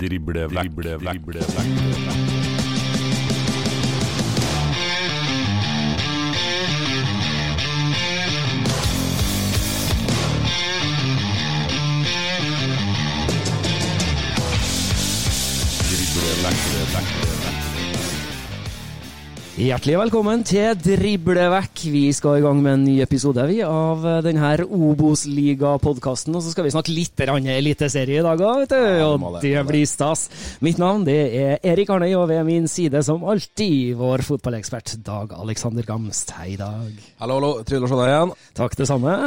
Drible vekk, drible Hjertelig velkommen til Driblevekk. Vi skal i gang med en ny episode vi, av denne Obos-liga-podkasten. Og så skal vi snakke litt eliteserie i dag òg, vet du. Og det blir stas. Mitt navn det er Erik Arnøy, og ved min side som alltid vår fotballekspert Dag Alexander Gamst. Hei, Dag. Hallo, hallo. Se deg igjen. Takk, det samme.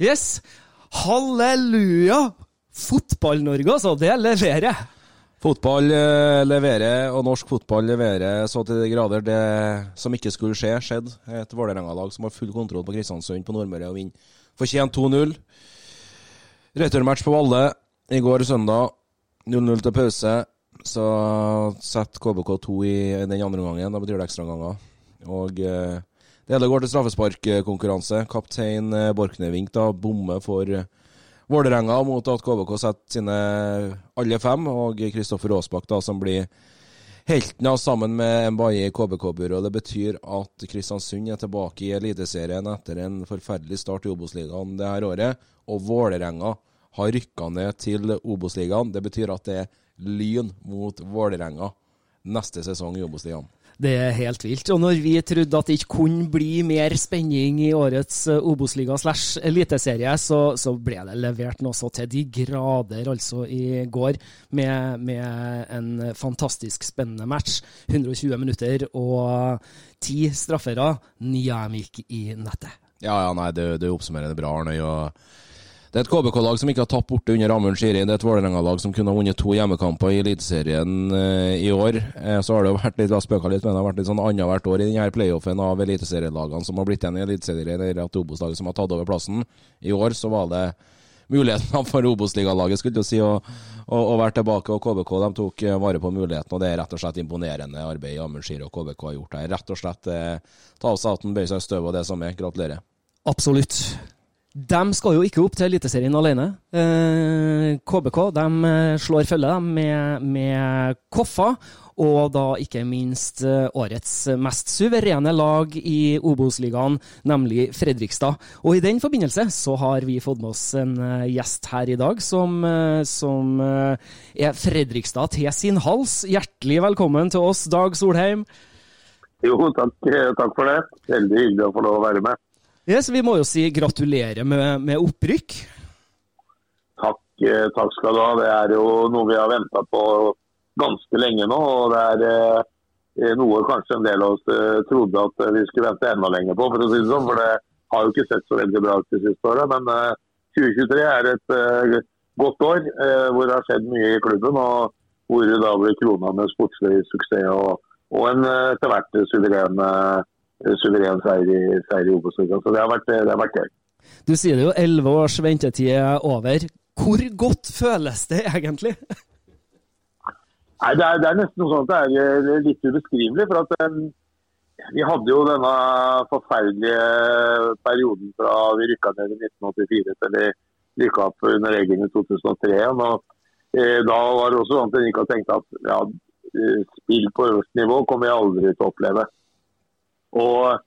Yes. Halleluja! Fotball-Norge, altså. Det leverer. Fotball eh, leverer, og norsk fotball leverer så til de grader. Det som ikke skulle skje, skjedde. Et Vålerenga-lag som har full kontroll på Kristiansund på Nordmøre og vinner fortjent 2-0. Returmatch på Valle i går søndag. 0-0 til pause. Så setter KBK 2 i den andre omgangen. Da betyr det ekstraomganger. Og eh, det hele går til straffesparkkonkurranse. Kaptein eh, Borchgrevink bommer for Vålerenga mot at KBK setter sine alle fem, og Kristoffer Aasbakk da, som blir helten av sammen med Mbaye i KBK-byrået. Det betyr at Kristiansund er tilbake i Eliteserien etter en forferdelig start i Obos-ligaen det her året, og Vålerenga har rykka ned til Obos-ligaen. Det betyr at det er Lyn mot Vålerenga neste sesong i Obos-ligaen. Det er helt vilt. Og når vi trodde at det ikke kunne bli mer spenning i årets eh, Obos-liga slash eliteserie, så, så, ble det levert noe så til de grader altså i går, med, med en fantastisk spennende match. 120 minutter og ti straffere. Nyamik i nettet. Ja, ja, nei, det, det oppsummerer det bra, Arnøy. og det er et KBK-lag som ikke har tapt borte under Amund Shiri. Det er et Vålerenga-lag som kunne ha vunnet to hjemmekamper i Eliteserien uh, i år. Uh, så har det jo vært litt, spøka litt, men det har vært litt sånn annethvert år i denne playoffen av eliteserielagene som har blitt igjen i Eliteserien, eller at Obos-laget som har tatt over plassen. I år så var det muligheten for Obos-ligalaget skulle si, å, være tilbake. Og KBK de tok eh, vare på muligheten, og det er rett og slett imponerende arbeid Amund Shiri og KBK har gjort her. Rett og slett eh, ta av seg hatten, bøye seg i støvet og det som er. Gratulerer. Absolutt. De skal jo ikke opp til Eliteserien alene. Eh, KBK de eh, slår følge med, med Koffa, og da ikke minst eh, årets mest suverene lag i Obos-ligaen, nemlig Fredrikstad. Og i den forbindelse så har vi fått med oss en gjest her i dag som, som er Fredrikstad til sin hals. Hjertelig velkommen til oss, Dag Solheim. Jo, takk, takk for det. Veldig hyggelig å få lov å være med. Yes, vi må jo si gratulerer med, med opprykk. Takk, eh, takk, skal du ha. Det er jo noe vi har venta på ganske lenge nå. og det er eh, noe kanskje en del av oss eh, trodde at vi skulle vente enda lenger på. For å si det sånn, for det har jo ikke sett så veldig bra ut de siste åra. Men 2023 er et godt år hvor det har skjedd mye i klubben. og Hvor det da blir krona med sportslig suksess og, og en etter hvert suveren suveren seier i, seier i Obos-ligaen. Så det har vært, det har vært gøy. Du sier det jo, elleve års ventetid er over. Hvor godt føles det egentlig? Nei, det er, det er nesten sånn at det er eh, litt ubeskrivelig. for at um, Vi hadde jo denne forferdelige perioden fra vi rykka ned i 1984 til vi rykka opp under egen i 2003. Og, eh, da var det også sånn at en ikke hadde tenkt at ja, eh, spill på øverste nivå kommer jeg aldri til å oppleve. Og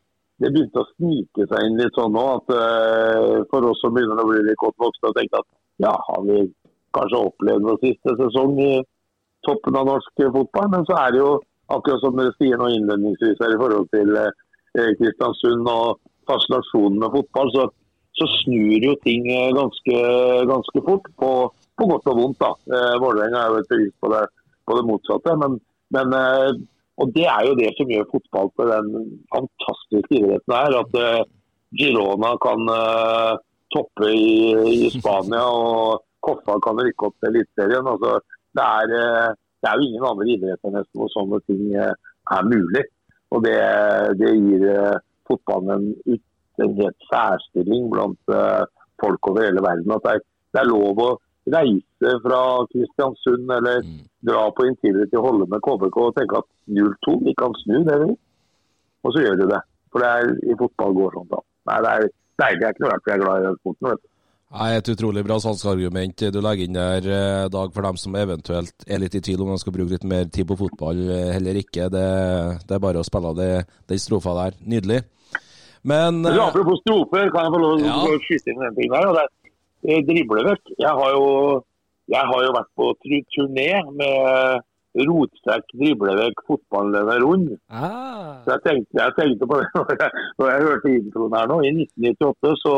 det begynte å snike seg inn litt sånn nå at uh, for oss som begynner å bli litt godt voksne tenkte at ja, har vi kanskje opplevd vår siste sesong i toppen av norsk fotball. Men så er det jo akkurat som dere sier nå innledningsvis her i forhold til uh, Kristiansund og fascinasjonen med fotball, så, så snur jo ting ganske, ganske fort på, på, godt og vondt. da. Uh, Vålerenga er jo et bevis på det, på det motsatte. men, men og Det er jo det som gjør fotball til den fantastiske idretten her. At uh, Girona kan uh, toppe i, i, Spania og Koffa kan rykke opp til Eliteserien. Altså, det, er, uh, det er jo ingen andre idretter nesten hvor sånne ting er mulig. Og Det, det gir fotballen en, en helt særstilling blant folk over hele verden. At det er, det er lov å reise fra Kristiansund eller mm. dra på Intility til holde med KBK og tenke at 0-2, vi kan snu det vi Og så gjør du det. For det er, i fotball går sånn da. Nei, det er deilig. Det er ikke noe rart vi er glad i den sporten. vet du. Nei, Et utrolig bra salgsargument du legger inn der, eh, Dag, for dem som eventuelt er litt i tvil om de skal bruke litt mer tid på fotball eller ikke. Det, det er bare å spille av den strofa der. Nydelig. Men Apropos strofer, kan jeg få lov til ja. å skyte inn en ting der? og det er Eh, driblevekk. Jeg har jo, jeg har jo vært på turné med rotsekk, driblevekk, fotballene rund. Ah. Så jeg tenkte, jeg tenkte, på det når jeg, når jeg hørte introen her nå. I 1998 så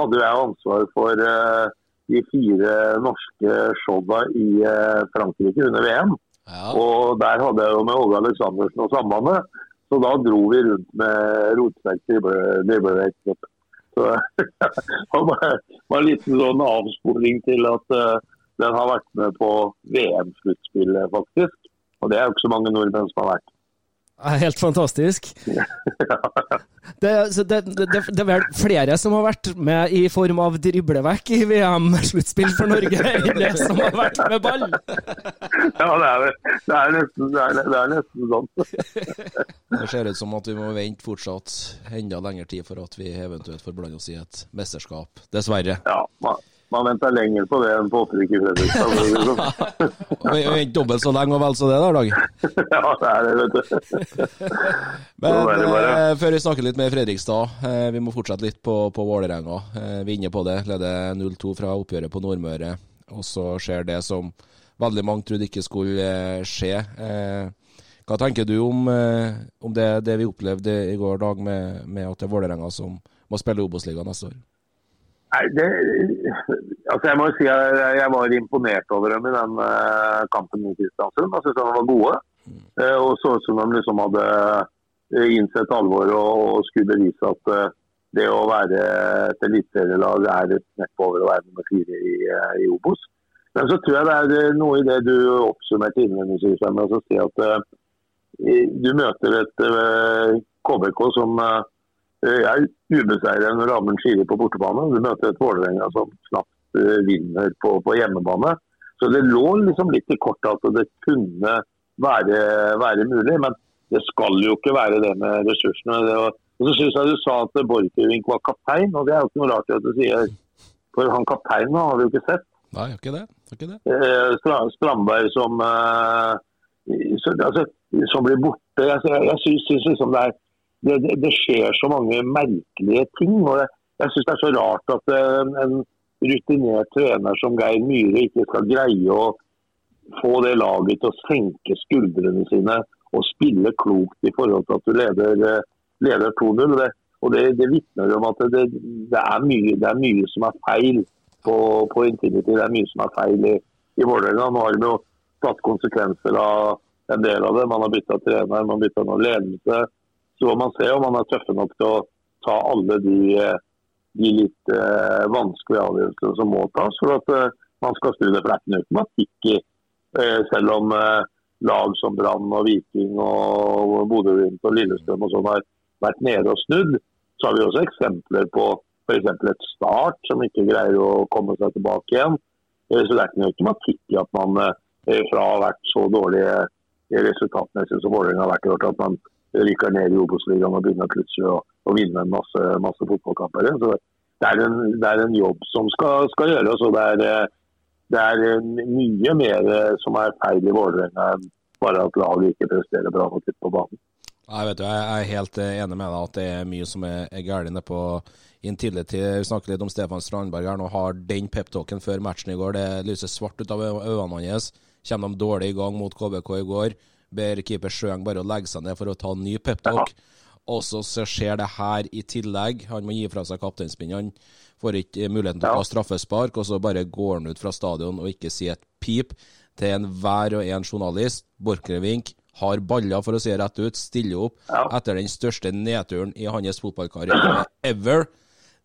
hadde jeg ansvar for uh, de fire norske showa i uh, Frankrike under VM. Ja. Og der hadde jeg jo med Åge Aleksandersen og Sambandet. Så da dro vi rundt med rotsekk, driblevekk. Så det var en liten sånn avsporing til at uh, den har vært med på VM-sluttspillet, faktisk. Og det er jo ikke så mange nordmenn som har vært. Helt fantastisk. Det, det, det, det, er vel flere som har vært med i form av driblevekk i VM-sluttspill for Norge, enn det som har vært med ball. Ja, det er, det er, nesten, det er nesten sånn. Det ser ut som at vi må vente fortsatt enda lengre tid for at vi eventuelt får blande oss i et mesterskap. Dessverre. Ja, man venter lenger på det enn på opprykk i Fredrikstad. Vi venter dobbelt så lenge og vel så det, da, Dag? ja, det er det, vet du. Men eh, før vi snakker litt med Fredrikstad, eh, vi må fortsette litt på, på Vålerenga. Eh, vi er inne på det. Leder 0-2 fra oppgjøret på Nordmøre. Og så skjer det som veldig mange trodde ikke skulle eh, skje. Eh, hva tenker du om, eh, om det, det, vi opplevde i går dag, med, med at det er Vålerenga som må spille Obos-ligaen neste år? Nei, det, altså jeg må jo si at jeg var imponert over dem i den uh, kampen mot Kristiansund. Jeg syntes de var gode. Uh, og så ut som de liksom hadde uh, innsett alvoret og, og, skulle bevise at det å være et eliteserielag er et knepp over å være nummer fire i, i, Obos. Men så tror jeg det er noe i det du oppsummerte innledningsvis med å si at du møter et KBK som er ubeseiret når Amund skiler på bortebane. Du møter et Vålerenga som knapt eh, vinner på, på, hjemmebane. Så det lå liksom litt i kortet at det kunne være, være, mulig. Men det skal jo ikke være det med ressursene. Det var, og så synes jeg du sa at Borchgrevink var kaptein, og det er jo ikke noe rart at du sier. For han kapteinen har vi jo ikke sett. Nei, ikke det. Ikke det. Eh, Strandberg som, eh, så, altså, som blir borte. Jeg, jeg, jeg syns liksom det er det, det, skjer så mange merkelige ting. og Jeg, jeg syns det er så rart at en, en rutinert trener som Geir Myhre ikke skal greie å få det laget til å senke skuldrene sine og spille klokt i forhold til at du leder, leder 2-0. Det, og det, det vitner om at det, det, er mye, det, er mye, som er feil på, på Infinity. Det er mye som er feil i, i Vålerenga. Nå har de jo tatt konsekvenser av en del av det. Man har bytta trener, man har bytta ledelse. Så man se om man er tøffe nok til å ta alle de, de litt eh, vanskelige avgjørelsene som må tas for at eh, man skal snu det. uten automatikk i, eh, selv om eh, lag som Brann og Viking og Bodø-Glimt og Lillestrøm og sånn har vært nede og snudd, så har vi også eksempler på f.eks. et Start som ikke greier å komme seg tilbake igjen. Eh, Så det er ikke noe automatikk i at man eh, fra å ha vært så dårlige eh, resultatmessig som Vålerenga har vært i år, at man rykker ned i Obos-ligaen og begynner plutselig å, å vinne masse, masse fotballkamper. Så det er, en, det er en jobb som skal, skal gjøres. og det er, eh, det er eh, mye mer eh, som er feil i Vålerenga enn bare at laget ikke presterer bra nok på banen. Jeg vet jeg er helt enig med deg at det er mye som er, er galt nede på Intility. Vi snakker litt om Stefan Strandberg her. Nå har den peptalken før matchen i går. Det lyser svart ut av øynene hans. Kommer de dårlig i gang mot KBK i går. Ber keeper Sjøeng bare å legge seg ned for å ta en ny peptalk. Og så så skjer det her i tillegg. Han må gi fra seg kapteinspinnene. Han får ikke muligheten til å ta straffespark, og så bare går han ut fra stadion og ikke sier et pip til enhver og en journalist. Borchgrevink har baller, for å si det rett ut, stiller opp etter den største nedturen i hans fotballkarriere ever.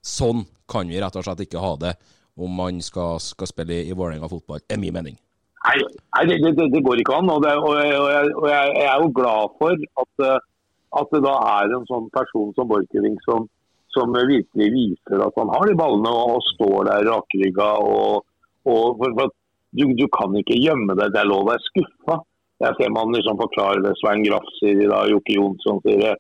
Sånn kan vi rett og slett ikke ha det om man skal, skal spille i, i Vålerenga fotball, er min mening. Nei, nei det, det, det går ikke an. Og, det, og, jeg, og, jeg, og jeg, er jo glad for at, eh, at det da er en sånn person som Borchgrevink som, som virkelig viser at han har de ballene og, står der rakrygga. Og, for, for du, du kan ikke gjemme deg. Det er lov å være skuffa. Jeg ser man liksom forklarer det. Svein Graff sier det, da, Jokke Jonsson sier det.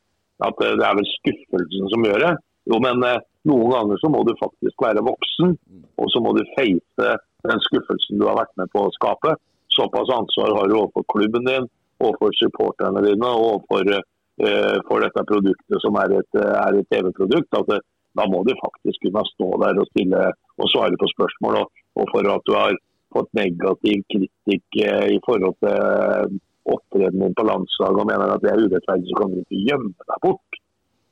At eh, det er vel skuffelsen som gjør det. Jo, men eh, noen ganger så må du faktisk være voksen, og så må du face den skuffelsen du har vært med på å skape. Såpass ansvar har du overfor klubben din, overfor supporterne dine og overfor eh, for dette produktet som er et, er et TV-produkt. at det, Da må du faktisk kunne stå der og stille og svare på spørsmål. Og, og for at du har fått negativ kritikk eh, i forhold til eh, opptredenen din på landslaget og mener at det er urettferdig, så kan du ikke gjemme deg bort.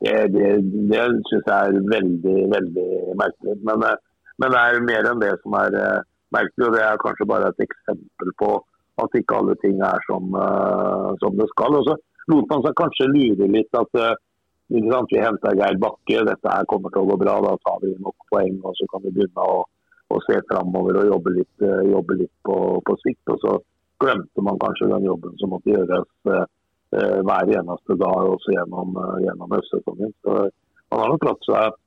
Det, det, det syns jeg er veldig, veldig merkelig. Men, eh, men det er mer enn det som er eh, merkelig, og det er kanskje bare et eksempel på at ikke alle ting er som, uh, som det skal. Og så lot man seg kanskje lure litt at uh, vi henter Geir Bakke, dette her kommer til å gå bra, da tar vi nok poeng og så kan vi begynne å, å se framover og jobbe litt, uh, jobbe litt på, på sikt. Og så glemte man kanskje den jobben som måtte gjøres hver eneste dag også gjennom, gjennom. Så man har nok latt seg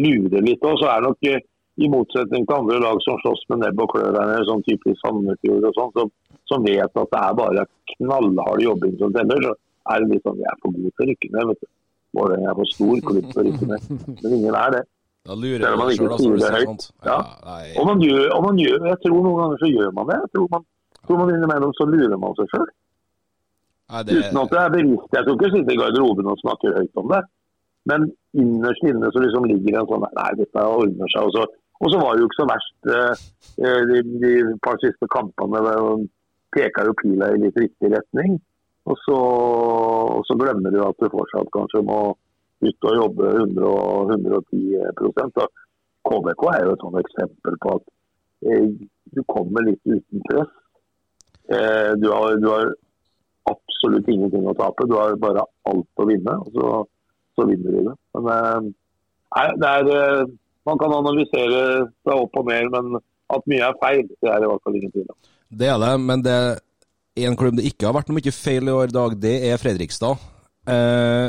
lure litt. Og så er nok i motsetning til andre lag som slåss med nebb og klør nede, sånn type i Sandefjord og sånn, som, som vet at det er bare knallhard jobbing som teller, så er det litt sånn vi er for gode til å rykke ned. vet du. Vålerenga er for stor klubb til å rykke ned. Men ingen er det. Da lurer Selv om man ikke selv, altså, sier det høyt. Ja. Og man gjør, og man gjør, jeg tror noen ganger så gjør man det. Jeg tror man, tror man innimellom så lurer man seg sjøl. Det, Uten at det er bevisst. Jeg tror ikke sitte i garderoben og snakker høyt om det. Men innerst inne så liksom ligger det en sånn Nei, dette ordner seg. Og så, og så var det jo ikke så verst eh, eh, de, de par siste kampene. peker jo pila i litt riktig retning. Og så, og så glemmer du at du fortsatt kanskje må ut og jobbe 100, 110 og KBK er jo et sånt eksempel på at eh, du kommer litt uten press. Eh, du, har, du har absolutt ingenting å tape. Du har bare alt å vinne, og så, så vinner du det. Men eh, nei, det er, eh, man kan analysere seg opp og ned, men at mye er feil, det er det i hvert fall ingen tvil om. det er det, men det er en klubb det ikke har vært noe mye feil i år, Dag, det er Fredrikstad. Eh,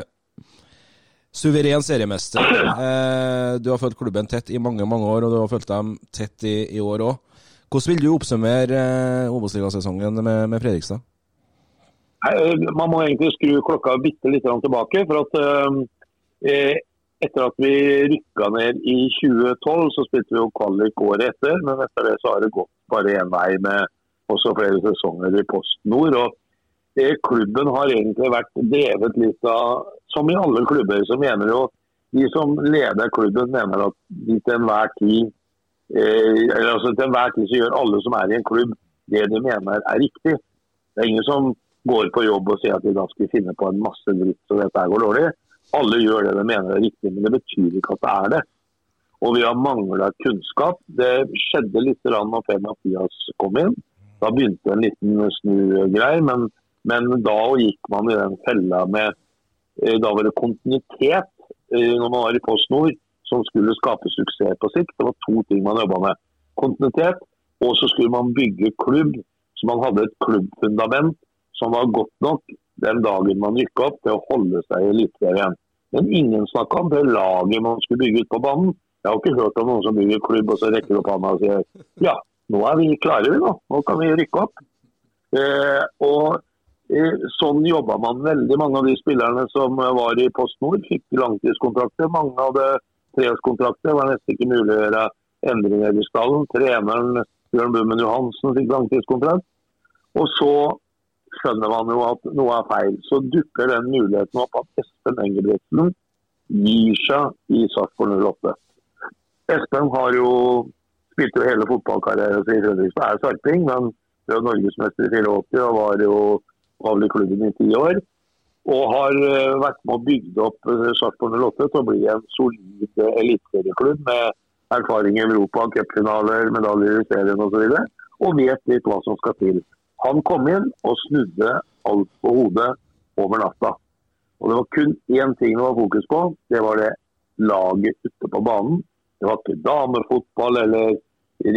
suveren seriemester. Eh, du har fulgt klubben tett i mange mange år, og du har fulgt dem tett i, i år òg. Hvordan vil du oppsummere eh, Obos-ligasesongen med, med Fredrikstad? Nei, eh, Man må egentlig skru klokka bitte litt tilbake. for at eh, Etter at vi rykka ned i 2012, så spilte vi jo kvalik året etter. Men etter det så har det gått bare én vei med også flere sesonger i Post Nord. og Klubben har egentlig vært drevet litt av, som i alle klubber, så mener jo de som leder klubben mener at de til enhver tid eh, altså til enhver tid så gjør alle som er i en klubb det de mener er riktig. Det er ingen som går på jobb og sier at de da skal finne på en masse dritt så dette går dårlig. Alle gjør det de mener er riktig, men det betyr ikke at det er det. Og vi har mangla kunnskap. Det skjedde litt da Per Mathias kom inn. Da begynte en liten snugreie, men, men da gikk man i den fella med eh, Da var det kontinuitet eh, når man var i Post Nord som skulle skape suksess på sikt. Det var to ting man jobba med. Kontinuitet, og så skulle man bygge klubb. Så man hadde et klubbfundament som var godt nok den dagen man gikk opp til å holde seg i Eliteserien. Men ingen snakka om det laget man skulle bygge ut på banen. Jeg har ikke hørt om noen som bygger klubb og så rekker opp hånda og sier ja, nå er vi klare, vi nå. Nå kan vi rykke opp. Eh, og eh, Sånn jobba man. Veldig mange av de spillerne som var i Post Nord, fikk langtidskontrakter. Mange hadde treårskontrakter. Det var nesten ikke mulig å gjøre endringer i stallen. Treneren Bjørn Bummen Johansen fikk langtidskontrakt. Og så skjønner man jo at noe er feil. Så dukker den muligheten opp at Espen Engebretsen gir seg i Sarpsborg 08. Espen har jo spilte jo hele fotballkarrieren sin i Fredrikstad, er sarping, men ble norgesmester i 84 og var jo var i klubben i ti år. Og har eh, vært med å bygge opp eh, Sarpsborg 08 til å bli en solid eh, eliteserieklubb med erfaring i Europa, cupfinaler, medaljer i serien osv. Og, så videre, og vet litt hva som skal til. Han kom inn og snudde alt på hodet over natta. Og Det var kun én ting det var fokus på. Det var det laget ute på banen. Det var ikke damefotball eller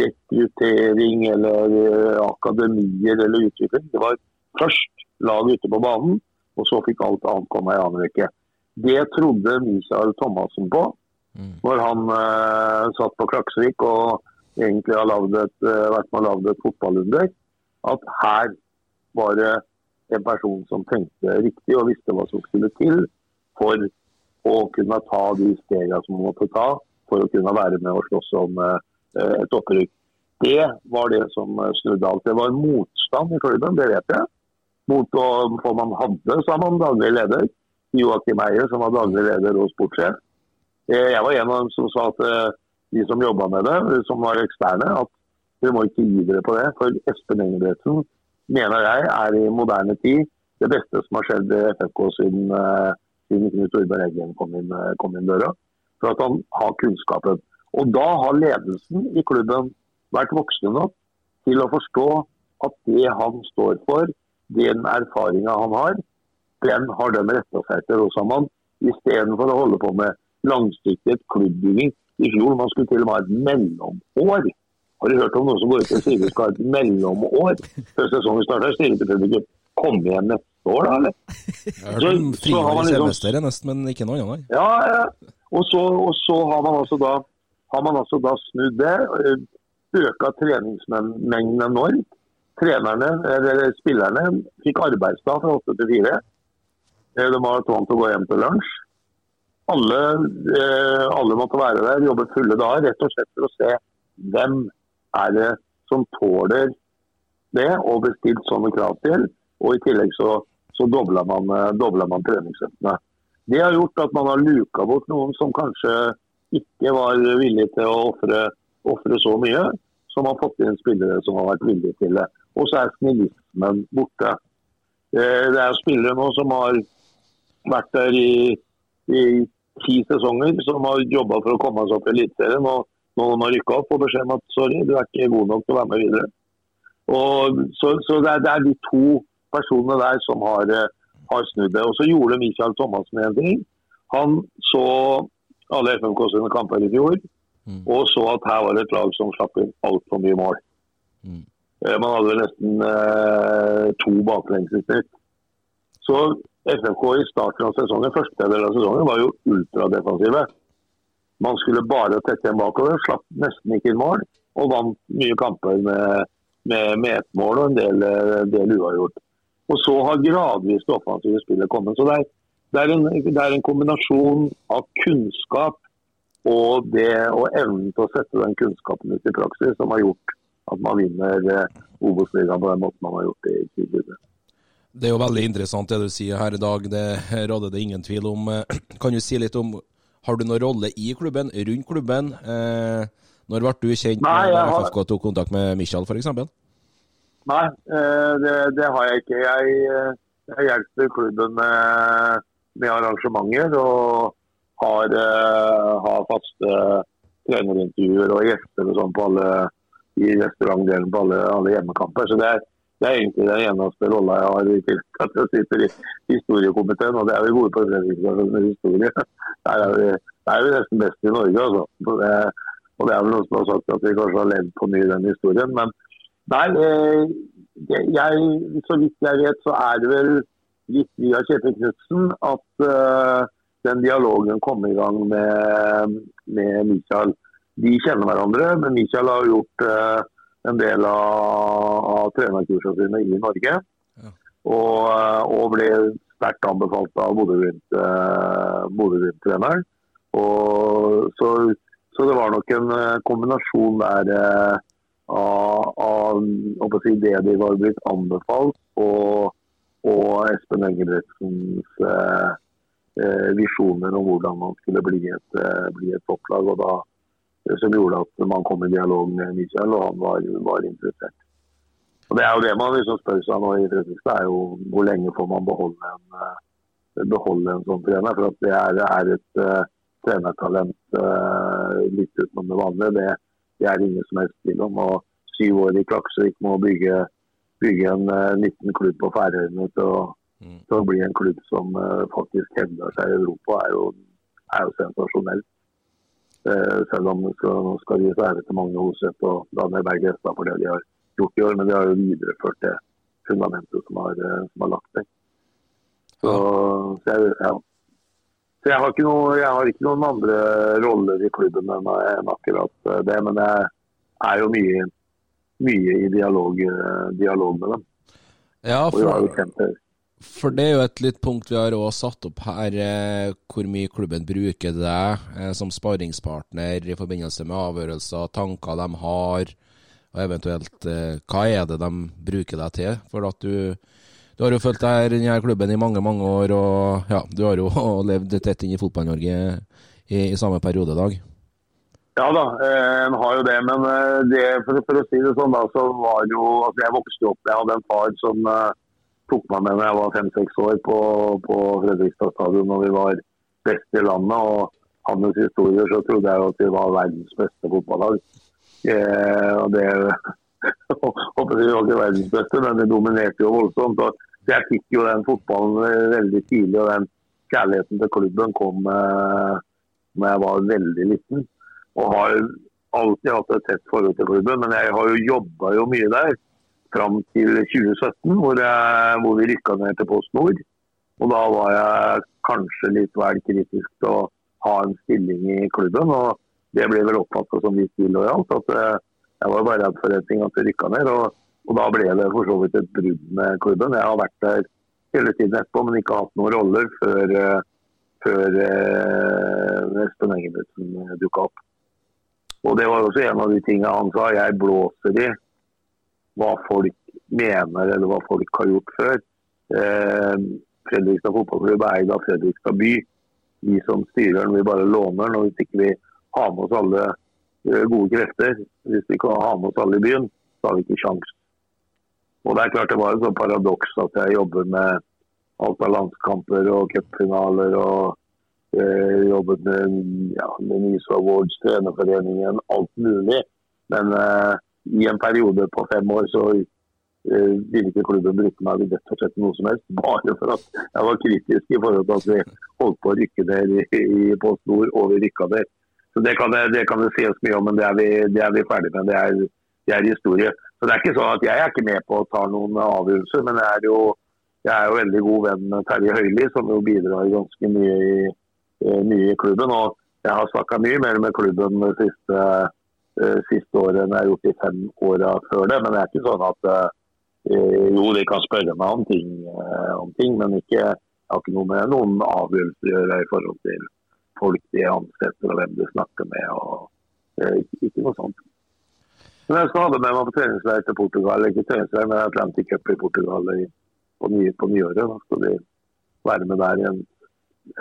rekruttering eller akademier eller utvikling. Det var først laget ute på banen, og så fikk alt annet komme i annen rekke. Det trodde Michael Thomassen på mm. når han uh, satt på Klaksvik og egentlig har et, uh, vært med å lagd et fotballunder. At her var det en person som tenkte riktig og visste hva som skulle til for å kunne ta de stegene som man måtte ta for å kunne være med og slåss om uh, et opprykk. Det var det som snudde alt. Det var motstand i klubben, det vet jeg mot for man hadde, sa man, daglig leder. Joakim Eier, som var daglig leder og sportssjef. Eh, jeg var en av dem som sa at eh, de som jobba med det, som var eksterne, at dere må ikke gi dere på det. For Espen Engebretsen mener jeg er i moderne tid det beste som har skjedd i FFK siden, uh, siden Knut Orberg Eggen kom inn, kom inn døra. For at han har kunnskapen. Og da har ledelsen i klubben vært voksne nok til å forstå at det han står for, den erfaringa han har, den har de retta seg etter Rosamann. Istedenfor å holde på med langsiktighet, klubbbygging. I fjor man skulle til og med ha et mellomår. Har du hørt om noen som går ut og sier vi skal ha et mellomår før sesongen starter? Sier til publikum kom igjen neste år, da, eller? Jeg har hørt om frivillig liksom, semester nesten, men ikke noe annet. Ja, ja. Og så, og så har man altså da har man altså da snudd det. Øka treningsmengden enormt trenerne, eller spillerne fikk arbeidsdag fra åtte til fire. Eh, de var tvunget til å gå hjem til lunsj. Alle, eh, alle, måtte være der, jobbe fulle dager, rett og slett for å se hvem er det som tåler det og bestilt sånne krav til. Og I tillegg så, så dobler man, eh, man treningsøktene. Det har gjort at man har luka bort noen som kanskje ikke var villige til å ofre så mye, som har fått inn spillere som har vært villige til det og så er snillismen borte. Eh, det er spillere nå som har vært der i, i ti sesonger, som har jobba for å komme seg opp i Eliteserien. Og når man har rykka opp, får beskjed om at sorry, du er ikke god nok til å være med videre. Og, så, så det, er, det, er, de to personene der som har, eh, har snudd det. Og så gjorde Michael Thomassen en ting. Han så alle FMK sine kamper i fjor, mm. og så at her var det et lag som slapp inn altfor mye mål. Mm. Eh, man hadde nesten eh, to baklengsesnitt. Så FMK i starten av sesongen, første del av sesongen var jo ultradefensive. Man skulle bare tette igjen bakover, slapp nesten ikke inn mål og vant mye kamper med, med, med ett mål og en del, del uavgjort. Og Så har gradvis det offensive spillet kommet. Så det er, det, er en, det er, en, kombinasjon av kunnskap og det og evnen til å sette den kunnskapen ut i praksis som har gjort at man vinner eh, Obos-ligaen på den måten man har gjort det i 2020. Det er jo veldig interessant det du sier her i dag, det råder det ingen tvil om. Eh, kan du si litt om, har du noen rolle i klubben, rundt klubben? Eh, når ble du kjent Nei, med har... FFK tok kontakt med Michael f.eks.? Nei, eh, det, det, har jeg ikke. Jeg, jeg hjelper klubben med, med, arrangementer og har, har faste trenerintervjuer og gjester og sånn på alle i restaurantdelen på alle, alle hjemmekamper. Så det er, det er, egentlig den eneste rolla jeg har i til at jeg sitter i historiekomiteen. Og det er vi gode på Fredrikstad med historie. Der er, vi, der er vi nesten best i Norge, altså. Det, og det er vel noen som har sagt at vi kanskje har levd på i den historien. Men nei, eh, jeg, så vidt jeg vet så er det vel litt via Kjetil Knutsen at uh, den dialogen kom i gang med, med Michael. De kjenner hverandre, men Michael har gjort eh, en del av, av trenerkursene sine i Norge. Og, eh, og ble sterkt anbefalt av eh, Bodø-Glimt-treneren. Så, så det var nok en eh, kombinasjon der av, av si, det de var blitt anbefalt, og, og Espen Engelbrektsens eh, visjoner om hvordan man skulle bli et, bli et topplag. og da som gjorde at man kom i dialog med Michael, og han var, var interessert. Og Det er jo det man liksom spør seg nå i Fredrikstad, er jo hvor lenge får man beholde en, eh, beholde en sånn trener. For at det er, er et uh, trenertalent uh, litt utenom det vanlige. Det, det er ingen som helst tvil om. Og syv år i Klaksvik med å bygge, bygge en uh, liten klubb på Færøyene til, å- Mm. til å bli en klubb som uh, faktisk hevder seg i Europa, er jo, er jo sensasjonelt. Eh, selv om det skal, skal gis ære til Magne Hoseth og Daniel Berg Hestad for det de har gjort i år, men de har jo videreført det fundamentet som har, eh, som har lagt seg. Så, så, jeg, ja. så jeg, har noe, jeg har ikke noen andre roller i klubben enn akkurat eh, det, men jeg er jo mye, mye i dialog, dialog med dem. Ja, Og vi har jo kjent det. For det er jo et litt punkt vi har òg satt opp her, eh, hvor mye klubben bruker deg eh, som sparringspartner i forbindelse med avgjørelser, tanker de har, og eventuelt eh, hva er det de bruker deg til? For at du, du har jo fulgt denne klubben i mange, mange år, og ja, du har jo levd tett inn i Fotball-Norge i, i samme periode, i Dag. Ja da, en har jo det. Men det, for, for å si det sånn, da, så var jo altså Jeg vokste opp Jeg hadde en far som tok meg med da jeg var fem-seks år på, på Fredrikstad stadion når vi var best i landet. og Hans historier så trodde jeg at vi var verdens beste fotballag. Eh, og det håper vi var ikke verdens beste, men det dominerte jo voldsomt. og så Jeg fikk jo den fotballen veldig tidlig, og den kjærligheten til klubben kom eh, når jeg var veldig liten. Og har alltid hatt et tett forhold til klubben, men jeg har jo jobba jo mye der fram til 2017, hvor, jeg, hvor vi rykka ned til Post Nord. Og da var jeg kanskje litt vel kritisk til å ha en stilling i klubben. Og det ble vel oppfatta som litt illojalt. At eh, jeg var bare redd for en ting, at det rykka ned. Og, og da ble det for så vidt et brudd med klubben. Jeg har vært der hele tiden etterpå, men ikke hatt noen roller før, eh, før eh, Espen Engebretsen dukka opp. Og det var også en av de tingene han sa. Jeg blåser i hva folk mener eller hva folk har gjort før. Eh, Fredrikstad fotballklubb er eid av Fredrikstad by. Vi som styrer den, vi bare låner den. Og hvis ikke vi har med oss alle eh, gode krefter, hvis vi ikke har med oss alle i byen, så har vi ikke sjans. Og det er klart det var et sånt paradoks at jeg jobber med alt av landskamper og cupfinaler og eh, jobbet med, ja, med Nysa Awards, trenerforeningen, alt mulig. Men eh, i en periode på fem år så uh, ville ikke klubben bruke meg rett og slett noe som helst. Bare for at jeg var kritisk i forhold til at vi holdt på å rykke ned i, i Post Nord, og vi rykka ned. Så Det kan det, det kan det sies mye om, men det er vi, det er vi ferdig med. Det er, det er historie. Så det er ikke sånn at Jeg er ikke med på å ta noen avgjørelser, men jeg er jo, jeg er jo veldig god venn med Terje Høili, som jo bidrar ganske mye i, eh, mye i klubben. og Jeg har snakka mye mer med klubben det siste, siste året enn jeg har gjort de fem åra før det. Men det er ikke sånn at eh, Jo, de kan spørre meg om ting, eh, om ting men ikke, jeg har ikke noe med noen avgjørelser å gjøre i forhold til folk de ansetter og hvem de snakker med. og eh, ikke noe sånt. Men jeg skal ha det med meg på treningsleir til Portugal. Ikke treningsleir, men Atlantic Cup i Portugal i, på, ny, på nyåret. Da skal de være med der i en,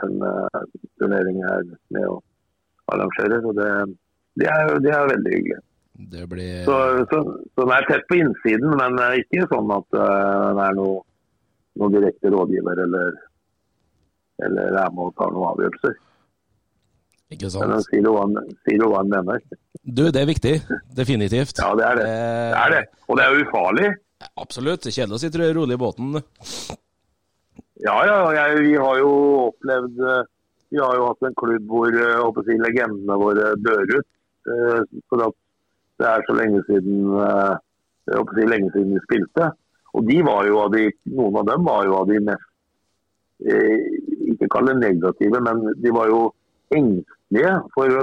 en uh, turnering her med å arrangere. Så det, det, er, det er veldig hyggelig. Det blir Så, så, så den er tett på innsiden, men eh, ikke sånn at uh, den er noe, noe direkte rådgiver eller, eller er med og tar noen avgjørelser. Ikke Men sant? den sier hva den sier jo hva han mener. Du, det er viktig. Definitivt. Ja, det er det. Det er det. Og det er jo ufarlig. Absolutt. Kjedelig å sitte rolig i båten. Ja, ja. Jeg, vi har jo opplevd eh, Vi har jo hatt en klubb hvor eh, jeg legendene våre dør ut. Eh, For at det er så lenge siden eh, si, lenge siden de spilte. Og de av de, noen av dem var jo av de mest eh, ikke kall det negative, men de var jo engstelige for,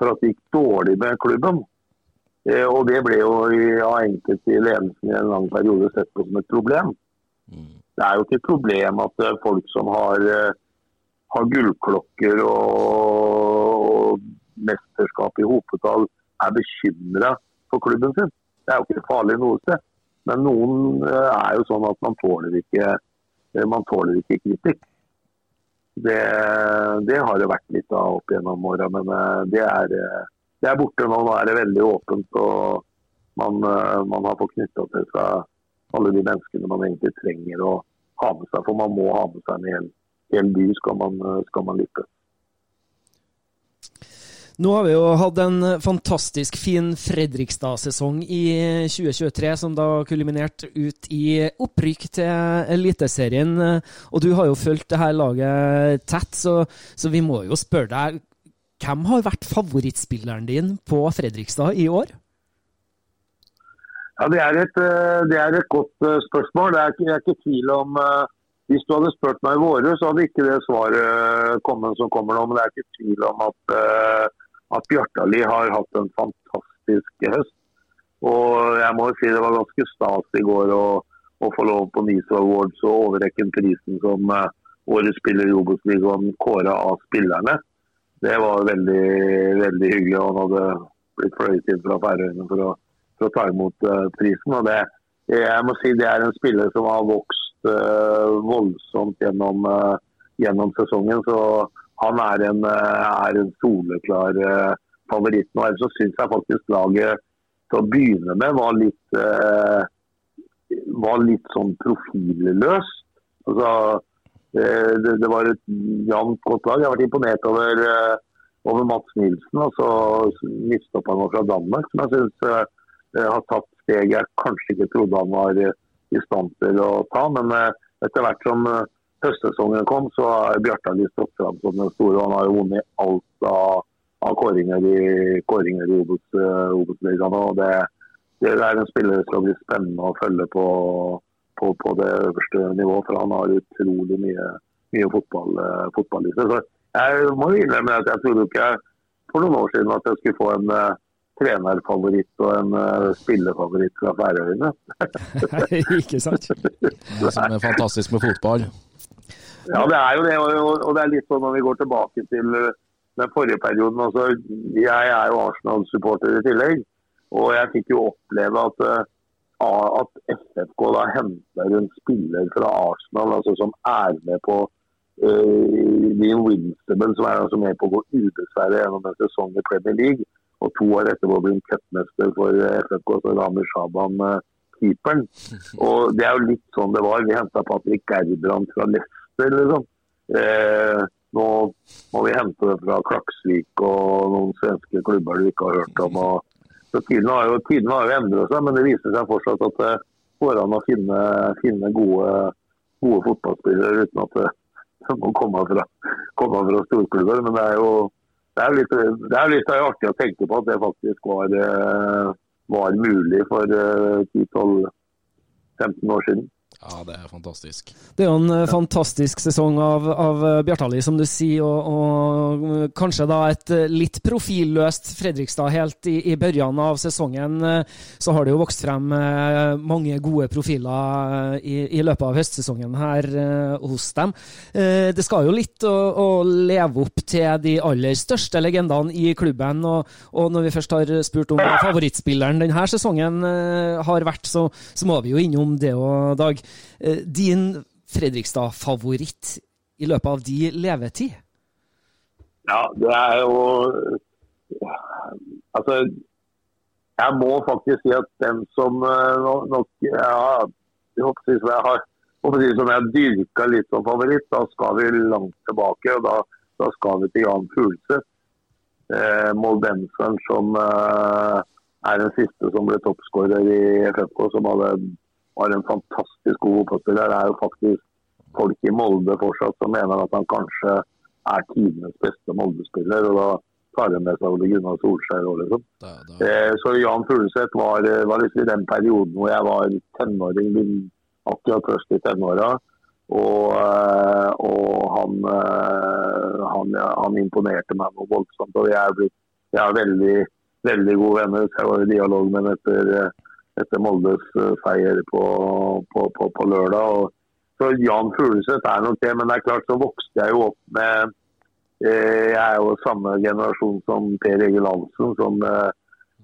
for at det gikk dårlig med klubben. Og det ble jo av enkelte i ledelsen i en lang periode sett på som et problem. Det er jo ikke et problem at folk som har, har gullklokker og, og mesterskap i hopetall, er bekymra for klubben sin. Det er jo ikke farlig noe sted. Men noen eh, er jo sånn at man tåler ikke, eh, man tåler ikke kritikk. Det, det har det vært litt av opp gjennom åra, men eh, det er, det er borte nå. Nå er det veldig åpent. og man, man har fått knytta til seg alle de menneskene man egentlig trenger å ha med seg. For man må ha med seg en hel, hel by skal man, skal man lykkes. Nå har vi jo hatt en fantastisk fin Fredrikstad-sesong i 2023, som da kulminerte ut i opprykk til Eliteserien. Og du har jo fulgt det her laget tett, så, så vi må jo spørre deg hvem har vært favorittspilleren din på Fredrikstad i år? Ja, Det er et, eh, det er et godt eh, spørsmål. Det er ikke, jeg er ikke tvil om eh, Hvis du hadde spurt meg i våre, så hadde ikke det svaret kommet som kommer nå. Men det er ikke tvil om at, at Bjartali har hatt en fantastisk høst. Og jeg må jo si det var ganske stas i går å, å få lov på NISO Awards og overrekke prisen som eh, årets spiller i Obos-ligaen kåra av spillerne. Det var veldig, veldig hyggelig. Han hadde blitt fløyet inn fra Færøyene for å for å ta imot uh, prisen. og det, jeg må si det er en spiller som har vokst uh, voldsomt gjennom, gjennom, sesongen. Så han er en, er en soleklar favoritt nå. Ellers så syns jeg faktisk laget til å begynne med var litt, var litt sånn profilløst. Altså, det, det, var et jevnt godt lag. Jeg har vært imponert over, over Mats Nilsen. Og så han fra Danmark, som jeg syns har tatt steg jeg kanskje ikke trodde han var i stand til å ta. Men etter hvert som høstsesongen kom, så har Bjartali stått fram som den store. Han har jo vunnet alt av, av kåringer i, kåringer i Obos-ligaen. og det, det, er en spiller som skal bli spennende å følge på, på, på det øverste nivået. For han har utrolig mye, mye fotball, fotball i seg. Så jeg må innrømme at jeg trodde ikke for noen år siden at jeg skulle få en trenerfavoritt og en uh, spillerfavoritt fra Færøyene. ikke sant? Det som er fantastisk med fotball. Ja, det er jo det. Og, det er litt sånn når vi går tilbake til den forrige perioden. Altså, jeg er jo Arsenal-supporter i tillegg. Og jeg fikk jo oppleve at, at FFK da henter en spiller fra Arsenal altså som er med på uh, The Invincible, som er altså med på å gå ubesværet gjennom en sesong i Premier League og to år etterpå bli cupmester for FFK, så Rami Shaban keeperen. Og Det er jo litt sånn det var. Vi henta Patrick Gerbrand fra Leicester, liksom. Eh, nå må vi hente det fra Klaksvik og noen svenske klubber du ikke har hørt om. Og, så Tiden har jo, tiden har jo endret seg, men det viser seg fortsatt at det går an å finne, finne gode, gode, fotballspillere uten at det, det må komme fra, komme fra storklubber. Men det er jo det er litt, det er litt artig å tenke på at det faktisk var, var mulig for 10-12-15 år siden. Ja, det er fantastisk. Det er jo en ja. fantastisk sesong av, av Bjartali, som du sier, og, og, kanskje da et litt profilløst Fredrikstad helt i, i børjan av sesongen. Så har det jo vokst frem mange gode profiler i, i, løpet av høstsesongen her hos dem. det skal jo litt å, å, leve opp til de aller største legendene i klubben, og, og når vi først har spurt om favorittspilleren denne sesongen har vært, så, så må vi jo innom det òg, Dag. Din Fredrikstad-favoritt i løpet av de levetid? Ja, det er jo Altså, jeg må faktisk si at den som nok ja, jeg har håper som jeg dyrka litt som favoritt, da skal vi langt tilbake. og Da, da skal vi til Jan Fuglseth. Eh, moldenseren som eh, er den siste som ble toppskårer i FFK, som hadde var en fantastisk god fotballspiller. Det er jo faktisk folk i Molde fortsatt som mener at han kanskje er tidenes beste Molde-spiller. og da tar de med seg Ole Gunnar Solskjær òg, liksom. Da, da. Eh, så Jan Fugleseth var, var liksom i den perioden hvor jeg var tenåring, akkurat først i tenåra. Og, eh, og han, eh, han, han, imponerte meg noe voldsomt. Og jeg er, blitt, jeg er veldig, veldig gode venner. Jeg var i dialog med ham etter, etter Moldes seier på, på, på, på lørdag. Og, så Jan Fugleseth er nok det, men det er klart så vokste jeg jo opp med eh, Jeg er jo samme generasjon som Per Egil Hansen, som eh,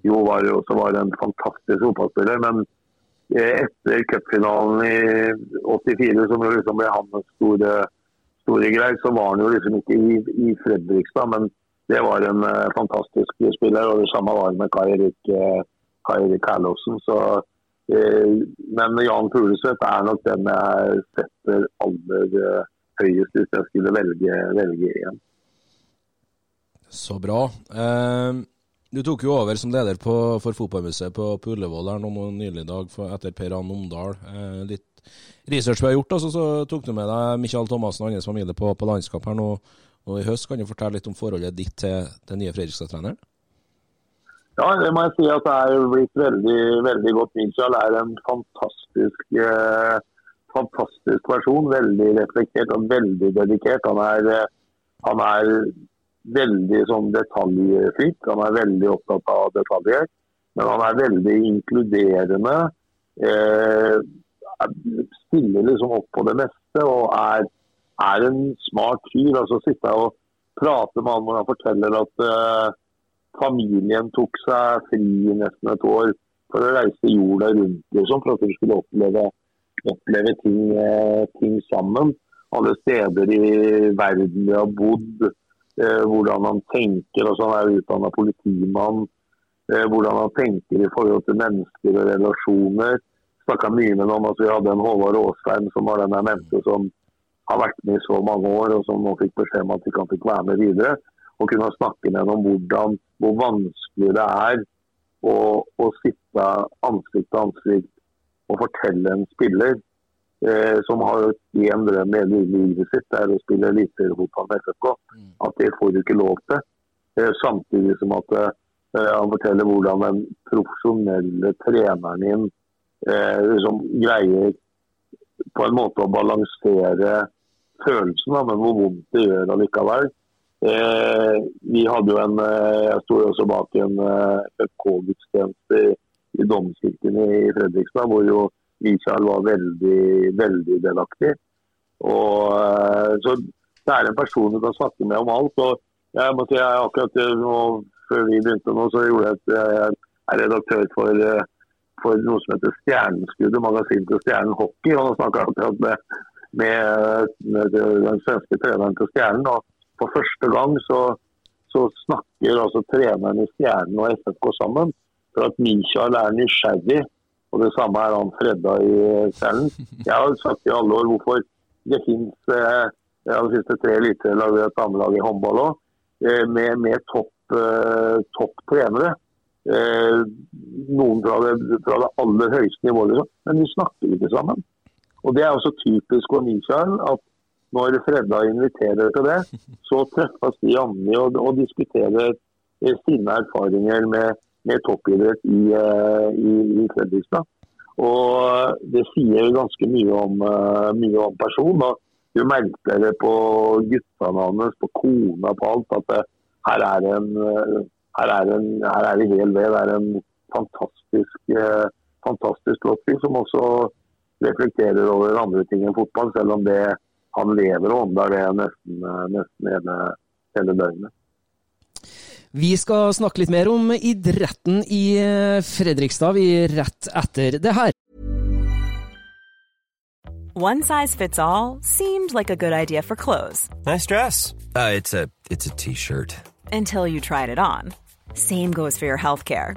jo var, også var en fantastisk fotballspiller. Men eh, etter cupfinalen i 84, som jo liksom ble hans store, store greie, så var han jo liksom ikke i, i Fredrikstad. Men det var en uh, fantastisk spiller, og det samme var med Kai Erik, uh, Kai Erik. Eh, men Jan Fugleseth er nok den jeg setter aller eh, høyest hvis jeg skulle velge, velge igjen. Så bra. Eh, du tok jo over som leder på, for Fotballmuseet på, Ullevål her nå nylig i dag for, etter Per Ann Omdal. Litt research vi har gjort, altså, så tok du med deg Michael Thomassen og hans familie på, på landskap her nå, nå, i høst. Kan du fortelle litt om forholdet ditt til den nye Fredrikstad-treneren? Ja, det må jeg si at det er blitt veldig, veldig godt. Michael er en fantastisk, eh, fantastisk person. Veldig reflektert og veldig dedikert. Han er, eh, han er veldig sånn detaljfrik. Han er veldig opptatt av detaljer. Men han er veldig inkluderende. Eh, stiller liksom opp på det meste og er, er en smart fyr. Altså Sitte og prate med han når han forteller at eh, familien tok seg fri nesten et år for å reise jorda rundt liksom, for at de skulle oppleve, oppleve ting, eh, ting, sammen. Alle steder i verden de har bodd, eh, hvordan han tenker. altså Han er utdanna politimann. Eh, hvordan han tenker i forhold til mennesker og relasjoner. Snakka mye med ham at vi hadde en Håvard Aasheim som var den jeg nevnte, som har vært med i så mange år, og som nå fikk beskjed om at ikke han fikk være med videre og kunne snakke med henne om hvordan, hvor vanskelig det er å, å sitte ansikt til ansikt og fortelle en spiller eh, som har én drøm i livet sitt, det er å spille eliteseriefotball med FFK, mm. at det får du ikke lov til. Eh, samtidig som at eh, han forteller hvordan den profesjonelle treneren din eh, liksom greier på en måte å balansere følelsen, da, men hvor vondt det gjør allikevel. Eh, vi hadde jo en, eh, Jeg sto også bak en eh, FK-gudstjeneste i, i Domkirken i Fredrikstad, hvor jo Michael var veldig, veldig delaktig. Og, eh, så det er en person du kan snakke med om alt. og jeg må si, jeg akkurat nå, Før vi begynte nå, så gjorde jeg at jeg er redaktør for, eh, for noe som heter Stjerneskuddet, magasin til Stjernen hockey. og Nå snakker jeg akkurat med, med, med den svenske treneren til Stjernen. og for første gang så, så snakker altså treneren i Stjernen og FFK sammen. For at Michael er nysgjerrig, og det samme er han Fredda i Stjernen. Jeg har sagt i alle år hvorfor det finnes eh, de siste tre elitelag og et damelag i håndball òg, eh, med, med topp, eh, topp trenere. Eh, noen fra det, fra det, aller høyeste nivået, liksom. Men vi snakker ikke sammen. Og Det er også typisk for Michael at når Fredda inviterer til det, så treffes de andre og, og, diskuterer eh, sine erfaringer med, med toppidrett i, eh, i, i, Fredrikstad. Og Det sier ganske mye om, mye om personen. Du merker det på guttene hans, på kona, på alt. At det, her, er en, her, er en, her er det hel ved. Det er en fantastisk, fantastisk flott som også reflekterer over andre ting enn fotball, selv om det han lever og ånder det nesten, nesten hele, hele døgnet. Vi skal snakke litt mer om idretten i eh, Fredrikstad vi rett etter det her. One size fits all seemed like a good idea for clothes. Nice dress. Uh, it's a t-shirt. Until you tried it on. Same goes for your healthcare.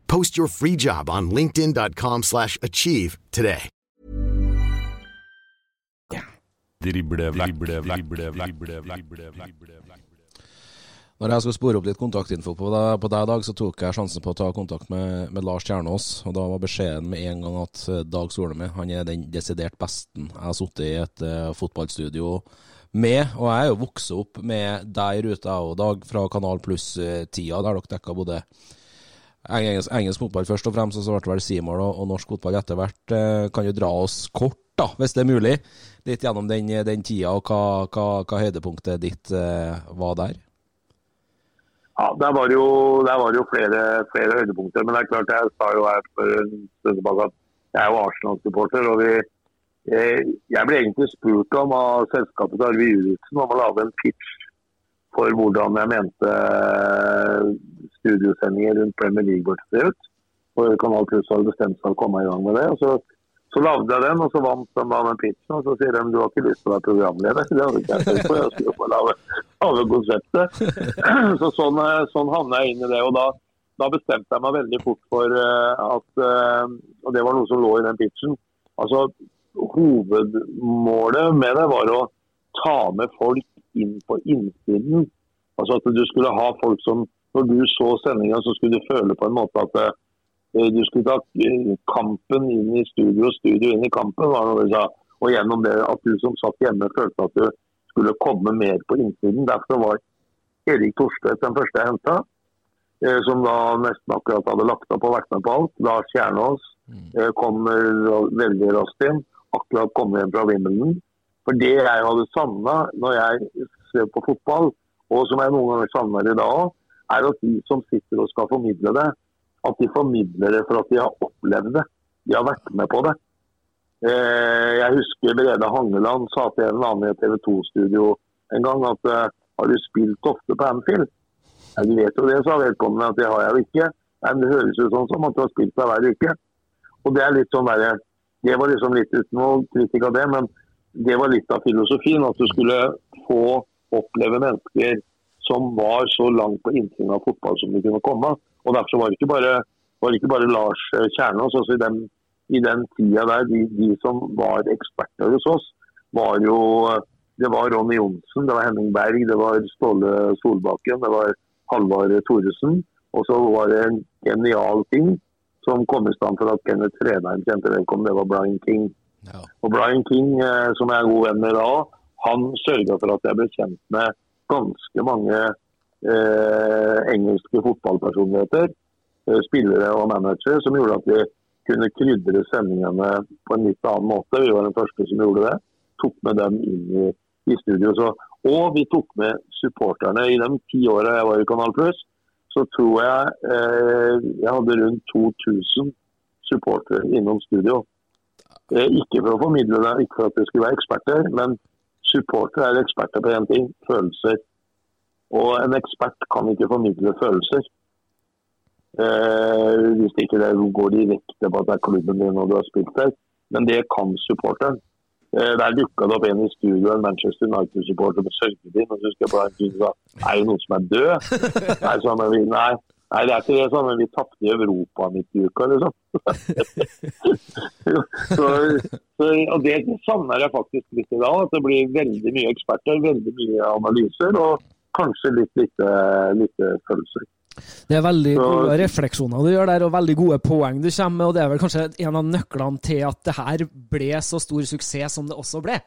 Post your free job on linkedin.com/achieve slash achieve today. Når jeg skulle spore opp litt kontaktinfo på deg, på deg Dag, så tok jeg sjansen på å ta kontakt med, med Lars Kjernås. Og da var beskjeden med en gang at eh, Dag Solemi han er den desidert besten jeg har sittet i et uh, fotballstudio med. Og jeg er jo vokst opp med deg i ruta òg, Dag fra Kanal Pluss-tida, der dere dekka både engelsk, engelsk, fotball først og fremst, og så ble det vel Seymour og, og, norsk fotball etter hvert. Uh, kan jo dra oss kort, da, hvis det er mulig, litt gjennom den, den tida, og hva, hva, hva høydepunktet ditt eh, var der? Ja, Der var det jo, var jo flere, flere, høydepunkter. Men det er klart jeg sa jo her for en stund tilbake at jeg er jo Arsenal-supporter. og vi, jeg, jeg ble egentlig spurt om av selskapet Arve Juritzen om å lage en pitch for hvordan jeg mente studiosendinger rundt Premier League burde se ut. Og Kanal Pluss hadde bestemt seg å komme i gang med det. og så så lagde jeg den, og så vant de da den pitchen. Og så sier de du har ikke lyst til å være programleder. Det hadde ikke jeg tenkt på. Jeg skulle bare lage, lage konseptet. Så sånn, sånn havna jeg inn i det. Og da, da, bestemte jeg meg veldig fort for uh, at uh, Og det var noe som lå i den pitchen. Altså, Hovedmålet med det var å ta med folk inn på innsiden. Altså at du skulle ha folk som Når du så sendinga, så skulle du føle på en måte at Eh, du skulle ta eh, kampen inn i studio og studio inn i kampen. Og gjennom det at du som satt hjemme følte at du skulle komme mer på innsiden. Derfor var Erik Torstvedt den første jeg henta. Eh, som da nesten akkurat hadde lagt opp og vært med på alt. Lars Kjernås mm. kommer veldig raskt inn. Akkurat kommet hjem fra Wimbledon. For det jeg hadde savna når jeg ser på fotball, og som jeg noen ganger savner i dag òg, er at de som sitter og skal formidle det, at de formidler det for at de har opplevd det. De har vært med på det. Eh, jeg husker Brede Hangeland sa til en annen i TV 2-studio en gang at eh, har du spilt ofte på Anfield? Ja, de vet jo det, sa vedkommende, at det har jeg jo ikke. Men det høres jo sånn som at du har spilt der hver uke. Og Det er litt sånn der, det var liksom litt uten noe kritikk av det, men det var litt av filosofien. At du skulle få oppleve mennesker som var så langt på innsiden av fotball som de kunne komme. Og Derfor var det ikke bare, det ikke bare Lars eh, Kjernås. Altså i, den, I den tida der, de, de, som var eksperter hos oss, var jo det var Ronny Johnsen, det var Henning Berg, det var Ståle Solbakken, det var Halvard Thoresen. Og så var det en genial ting som kom i stand for at Kenneth Fredheim kjente velkommen, det var Brian King. Ja. Og Brian King, eh, som jeg er god venn med da, han sørga for at jeg ble kjent med ganske mange eh, engelske fotballpersonligheter, eh, spillere og managere, som gjorde at vi kunne krydre sendingene på en litt annen måte. Vi var den første som gjorde det. Tok med dem inn i, i studio. Så, og vi tok med supporterne. I de ti åra jeg var i Kanal Pluss, så tror jeg eh, jeg hadde rundt 2000 supportere innom studio. Eh, ikke for å formidle det, ikke for at vi skulle være eksperter, men supportere er eksperter på én ting følelser. Og en ekspert kan ikke formidle følelser. Eh, hvis ikke det går direkte på at det er klubben din og du har spilt der. Men det kan supporteren. Eh, der dukka det opp en i studio, en Manchester United-supporter med sørgedin. Og så husker jeg bare han sa er det noen som er død? nei, sånn, vi, nei, nei, det er ikke det. Sånn, men vi tapte i Europa midt i uka, liksom. så, så, og Det savner jeg faktisk litt i dag. At det blir veldig mye eksperter, veldig mye analyser. og kanskje litt lite, lite følelser. Det er veldig så, gode refleksjoner du gjør der, og veldig gode poeng du kommer med. og Det er vel kanskje en av nøklene til at det her ble så stor suksess som det også ble?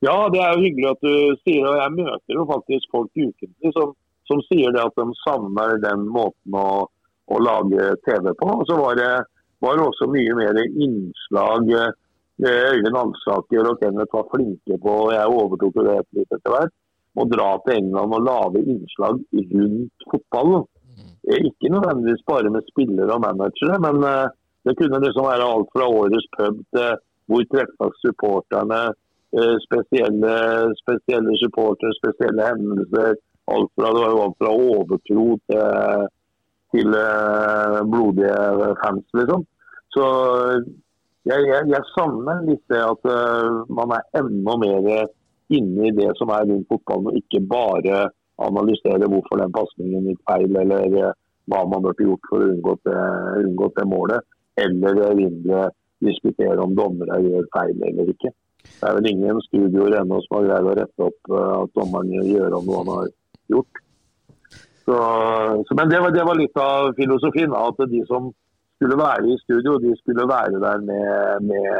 Ja, det er jo hyggelig at du sier det. og Jeg møter jo faktisk folk ukentlig som, som, sier det at de savner den måten å, å lage TV på. Og så var det, var det også mye mer innslag eh, Øyvind Alsaker og Kenneth var flinke på, og jeg overtok det litt etter hvert, å dra til England og lage innslag rundt fotballen. Eh, Ikke nødvendigvis bare med spillere og managere, men eh, det kunne liksom være alt fra årets pub til hvor treffes supporterne, eh, spesielle, spesielle supportere, spesielle hendelser. Alt fra, det var jo alt fra overtro til, til eh, blodige fans, liksom. Så jeg, jeg, jeg savner litt det at eh, man er enda mer inne i det som er rundt fotballen, og ikke bare analysere hvorfor den pasningen gikk feil, eller eh, hva man burde gjort for å unngå det, unngå det målet. Eller eh, mindre diskutere om dommere gjør feil eller ikke. Det er vel ingen studioer ennå som har greid å rette opp eh, at dommeren gjør om noe han har gjort. Så, så, men det var, det var litt av filosofien. At de som skulle være i studio, de skulle være der med, med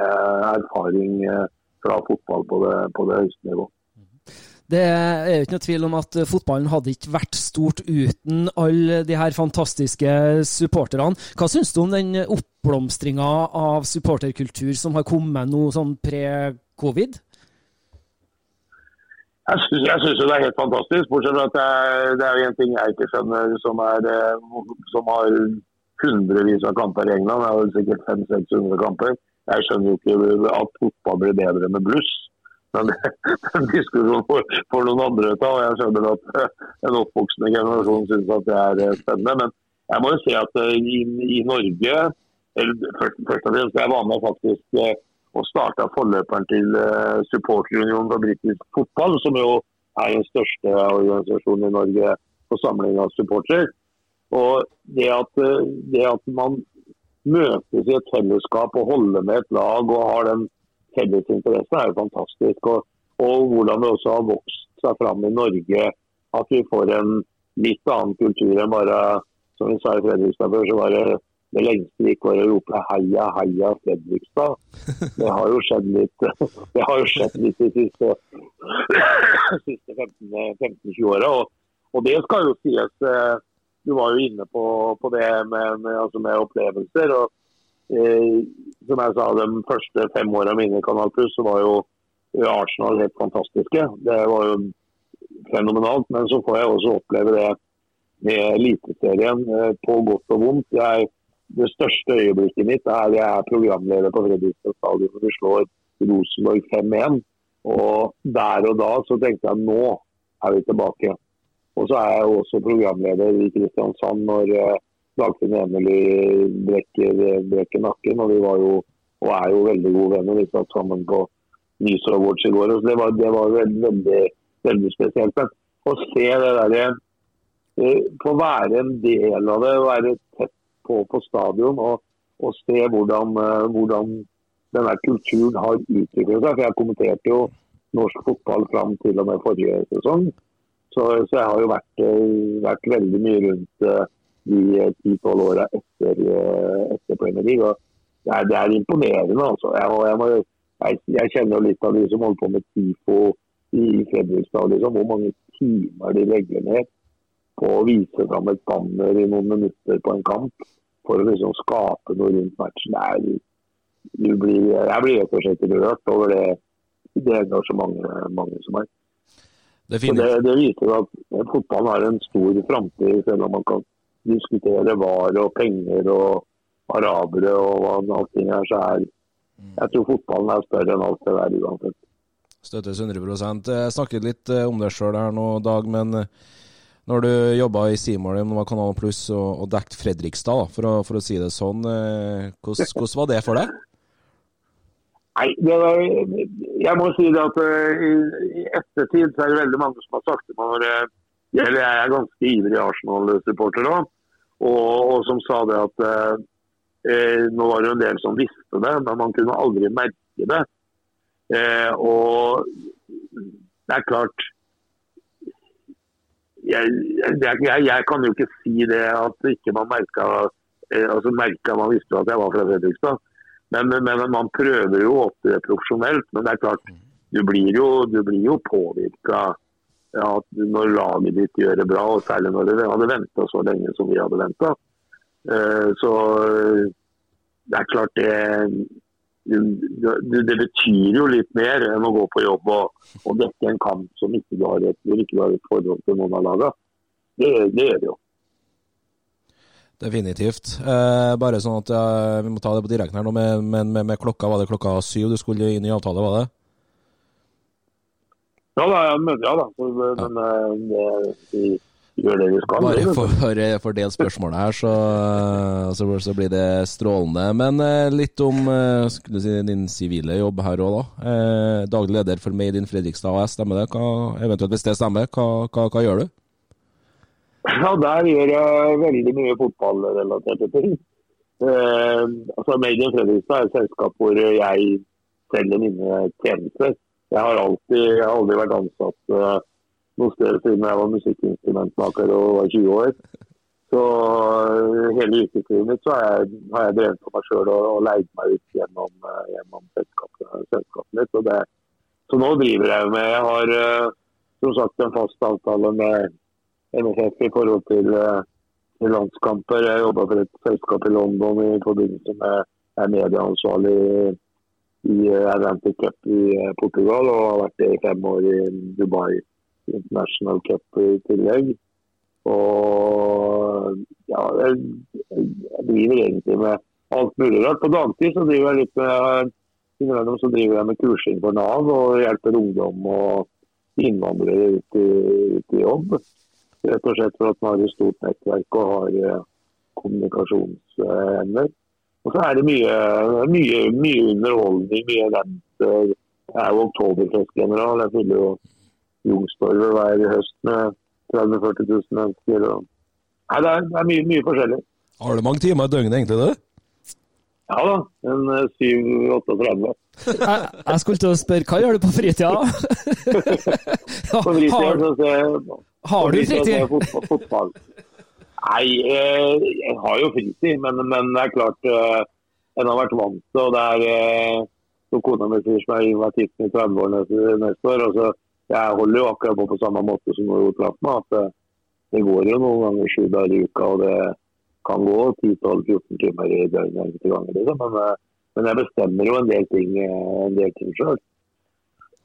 erfaring eh, fra fotball på det, på det høyeste nivå. Det er jo ikke noe tvil om at fotballen hadde ikke vært stort uten alle de her fantastiske supporterne. Hva syns du om den oppblomstringa av supporterkultur som har kommet nå sånn pre-covid? Jeg syns, jo det er helt fantastisk, bortsett fra at det er, det er en ting jeg ikke skjønner, som, er, eh, som har hundrevis av kamper i England. Det er jo sikkert 500-600 kamper. Jeg skjønner jo ikke at fotball blir bedre med bluss. Men det er en diskusjon for, noen andre å ta. og Jeg skjønner at eh, en oppvoksende generasjon syns at det er eh, spennende. Men jeg må jo si at i, i Norge eller først, først og fremst, Jeg var med faktisk og starta forløperen til eh, supporterunionen for britisk fotball, som jo er den største organisasjonen i Norge på samling av supportere. Og det at, eh, det at man møtes i et fellesskap og holder med et lag og har den felles interessen, er jo fantastisk. Og, og hvordan det også har vokst seg fram i Norge. At vi får en litt annen kultur enn bare som vi sa i Fredrikstad før, så var det det lengste gikk var å rope 'heia, heia Fredrikstad'. Det har jo skjedd litt det har jo skjedd litt de siste, siste 15-20 åra. Og, og, det skal jo sies. eh, Du var jo inne på, på det med, med, altså med opplevelser. og eh, Som jeg sa, de første fem åra mine i Kanal Pluss, var jo Arsenal helt fantastiske. Det var jo fenomenalt. Men så får jeg også oppleve det med Eliteserien eh, på godt og vondt. Jeg det største øyeblikket mitt er jeg er programleder på Fredrikstad stadion når vi slår Rosenborg 5-1. Og der og da så tenkte jeg nå er vi tilbake. Og så er jeg også programleder i Kristiansand når uh, Dagfinn Emily brekker, brekker, nakken. Og vi var jo, og er jo veldig gode venner. Vi satt sammen på News Awards i går. Så det var, det var veldig, veldig, veldig spesielt. Men å se det derre uh, Få være en del av det, være tett på, på stadion og, og se hvordan, uh, hvordan, denne kulturen har utviklet seg. For Jeg kommenterte jo norsk fotball fram til og med forrige sesong. Så, så jeg har jo vært, uh, vært veldig mye rundt uh, de ti-tolv åra etter, etter Premier League. Det, er, det er imponerende. altså. Jeg, jeg, må, jeg, jeg, kjenner litt av de som holder på med TIFO i Fredrikstad. Liksom, hvor mange timer de legger ned på å vise fram et banner i noen minutter på en kamp for å liksom skape noe rundt matchen. Er, blir, jeg blir rett og slett rørt over det, det engasjementet mange som er. Det, det, det, viser at fotballen har en stor framtid, selv om man kan diskutere var og penger og arabere og hva allting er. så er Jeg tror fotballen er større enn alt det der uansett. Støttes 100 Jeg snakket litt om det sjøl her nå, Dag. men når du jobba i Seymour, Kanal Pluss, og, og dekket Fredrikstad, for å, for, å, si det sånn. Eh, hvordan, hvordan, var det for deg? Nei, det var, Jeg må si det at uh, i, ettertid så er det veldig mange som har sagt til meg når jeg, er ganske ivrig Arsenal-supporter òg, og, og, som sa det at uh, uh, nå var det en del som visste det, men man kunne aldri merke det. og det er klart jeg, jeg, jeg, kan jo ikke si det at ikke man merka eh, altså merka man visste at jeg var fra Fredrikstad. Men, men, man prøver jo å opptre profesjonelt. Men det er klart, du blir jo, du blir jo påvirka ja, når laget ditt gjør det bra, og særlig når dere hadde venta så lenge som vi hadde venta. Uh, så det er klart det det, det betyr jo litt mer enn å gå på jobb og, og dekke en kamp som ikke du har et, ikke du har et forhold til noen av lagene. Det, det gjør det jo. Definitivt. Eh, bare sånn at eh, Vi må ta det på direkten her nå, men med, med, med, klokka var det klokka syv du skulle inn i avtale, var det? Ja da, jeg men, ja, da. Så, men eh, det, gjør det vi skal. Bare for, for, det spørsmålet her, så, så, så, blir det strålende. Men eh, litt om eh, si, din sivile jobb her òg, da. Eh, daglig leder for Made in Fredrikstad AS, stemmer det? Hva, eventuelt hvis det stemmer, hva, hva, hva, gjør du? Ja, Der gjør jeg veldig mye fotballrelaterte ting. Eh, altså Made in Fredrikstad er et selskap hvor jeg selger mine tjenester. Jeg har alltid, jeg har aldri vært ansatt uh, noe større siden jeg var musikkinstrumentmaker og var 20 år. Så eh, hele yrkeslivet mitt så har jeg, har jeg drevet for meg sjøl og, og, leid meg ut gjennom, uh, gjennom selskapet, mitt. Så, det, så, nå driver jeg med Jeg har uh, som sagt en fast avtale med NFF i forhold til, til landskamper. Jeg jobba for et selskap i London i forbindelse med jeg er medieansvarlig i Atlantic Cup i Portugal og har vært det i fem år i Dubai International Cup i tillegg. Og ja, jeg, jeg driver egentlig med alt mulig rart. På dagtid så driver jeg litt med så driver jeg med kursing for Nav og hjelper ungdom og innvandrere ut i, ut i jobb. Rett og slett for at man har et stort nettverk og har eh, kommunikasjonsevner. Og så er det mye, mye, mye underholdning, mye eventer. Jeg er jo oktoberfestgeneral. Jeg fyller jo Youngstorget hver høst med 30 000-40 000 mennesker. Og... Nei, det er, det er mye, mye, forskjellig. Har du mange timer i døgnet egentlig, du? Ja da, en 7-38. jeg, jeg skulle til å spørre, hva gjør du på fritida? på fritida har, så ser jeg Har du fritid? Fotball, fotball. Nei, eh, jeg har jo fritid, men, men det er klart eh, en har vært vant til og det er noen så kona mi sier som er 10 i 30-årene neste år. og så jeg holder jo akkurat på på samme måte som når hun traff meg. at det, det, går jo noen ganger sju dager i uka, og det kan gå 10-12-14 timer i døgnet enkelte ganger. Liksom. Men, eh, men, jeg bestemmer jo en del ting, eh, ting sjøl.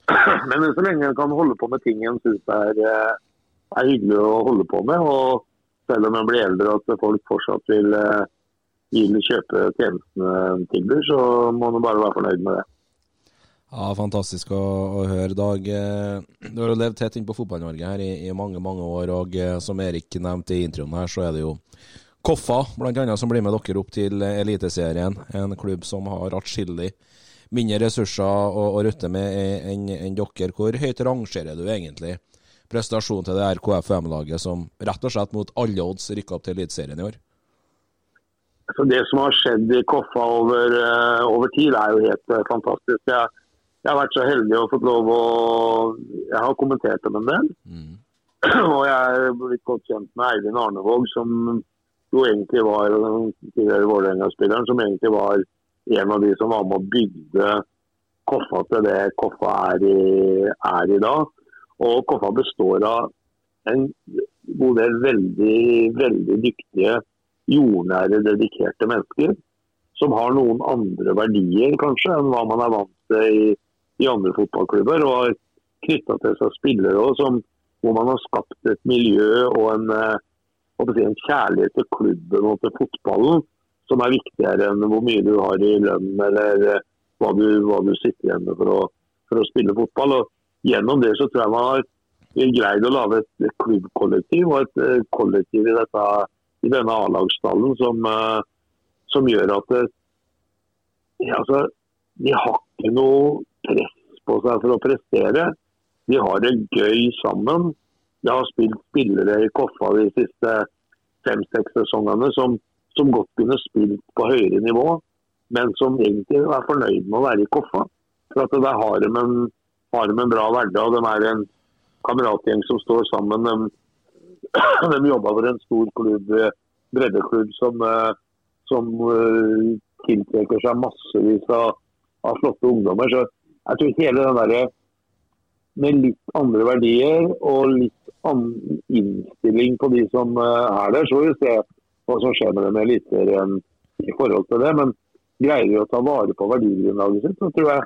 Men så lenge en kan holde på med ting en syns er, eh, er, hyggelig å holde på med, og selv om en blir eldre at folk fortsatt vil, vil kjøpe tjenestene en tilbyr, så må en bare være fornøyd med det. Ja, Fantastisk å, å, høre, Dag. Eh, du har jo levd tett inn på Fotball-Norge her i, i, mange mange år. og eh, Som Erik nevnte i introen her, så er det jo Koffa blant annet, som blir med dere opp til Eliteserien. En klubb som har atskillig mindre ressurser å, å rutte med enn en dere. Hvor høyt rangerer du egentlig prestasjonen til det RKFM-laget, som rett og slett mot alle odds rykker opp til Eliteserien i år? Så det som har skjedd i Koffa over, uh, over tid, er jo helt fantastisk. Jeg, jeg har vært så heldig og fått lov å Jeg har kommentert dem en del. Mm. Og jeg er blitt godt kjent med Eivind Arnevåg, som jo egentlig var tidligere Vålerenga-spilleren, som egentlig var en av de som var med å bygde Koffa til det Koffa er i, er i dag. Og Koffa består av en god del veldig, veldig dyktige, jordnære, dedikerte mennesker. Som har noen andre verdier kanskje enn hva man er vant til i i andre fotballklubber. Og har knytta til seg spillere også, som, hvor man har skapt et miljø og en, eh, si, en, kjærlighet til klubben og til fotballen som er viktigere enn hvor mye du har i lønn eller eh, hva du, hva du sitter igjen med for å, for å, spille fotball. Og Gjennom det så tror jeg man har greid å lage et klubbkollektiv og et eh, kollektiv i, dette, i denne A-lagsstallen som, som, gjør at det, altså, de har ikke noe press på seg for å prestere. De har det gøy sammen. De har spilt spillere i Koffa de siste fem-seks sesongene som, som, godt kunne spilt på høyere nivå, men som egentlig er fornøyd med å være i Koffa. For at Der har de en, har de en bra hverdag. De er en kameratgjeng som står sammen. De, de jobber for en stor klubb, breddeklubb som, eh, som uh, tiltrekker seg massevis av, av flotte ungdommer. Så jeg tror hele den der med litt andre verdier og litt annen innstilling på de som eh, er der, så vi se hva som skjer med dem eliteren Eliteserien i forhold til det. Men greier de å ta vare på verdigrunnlaget sitt, så tror jeg,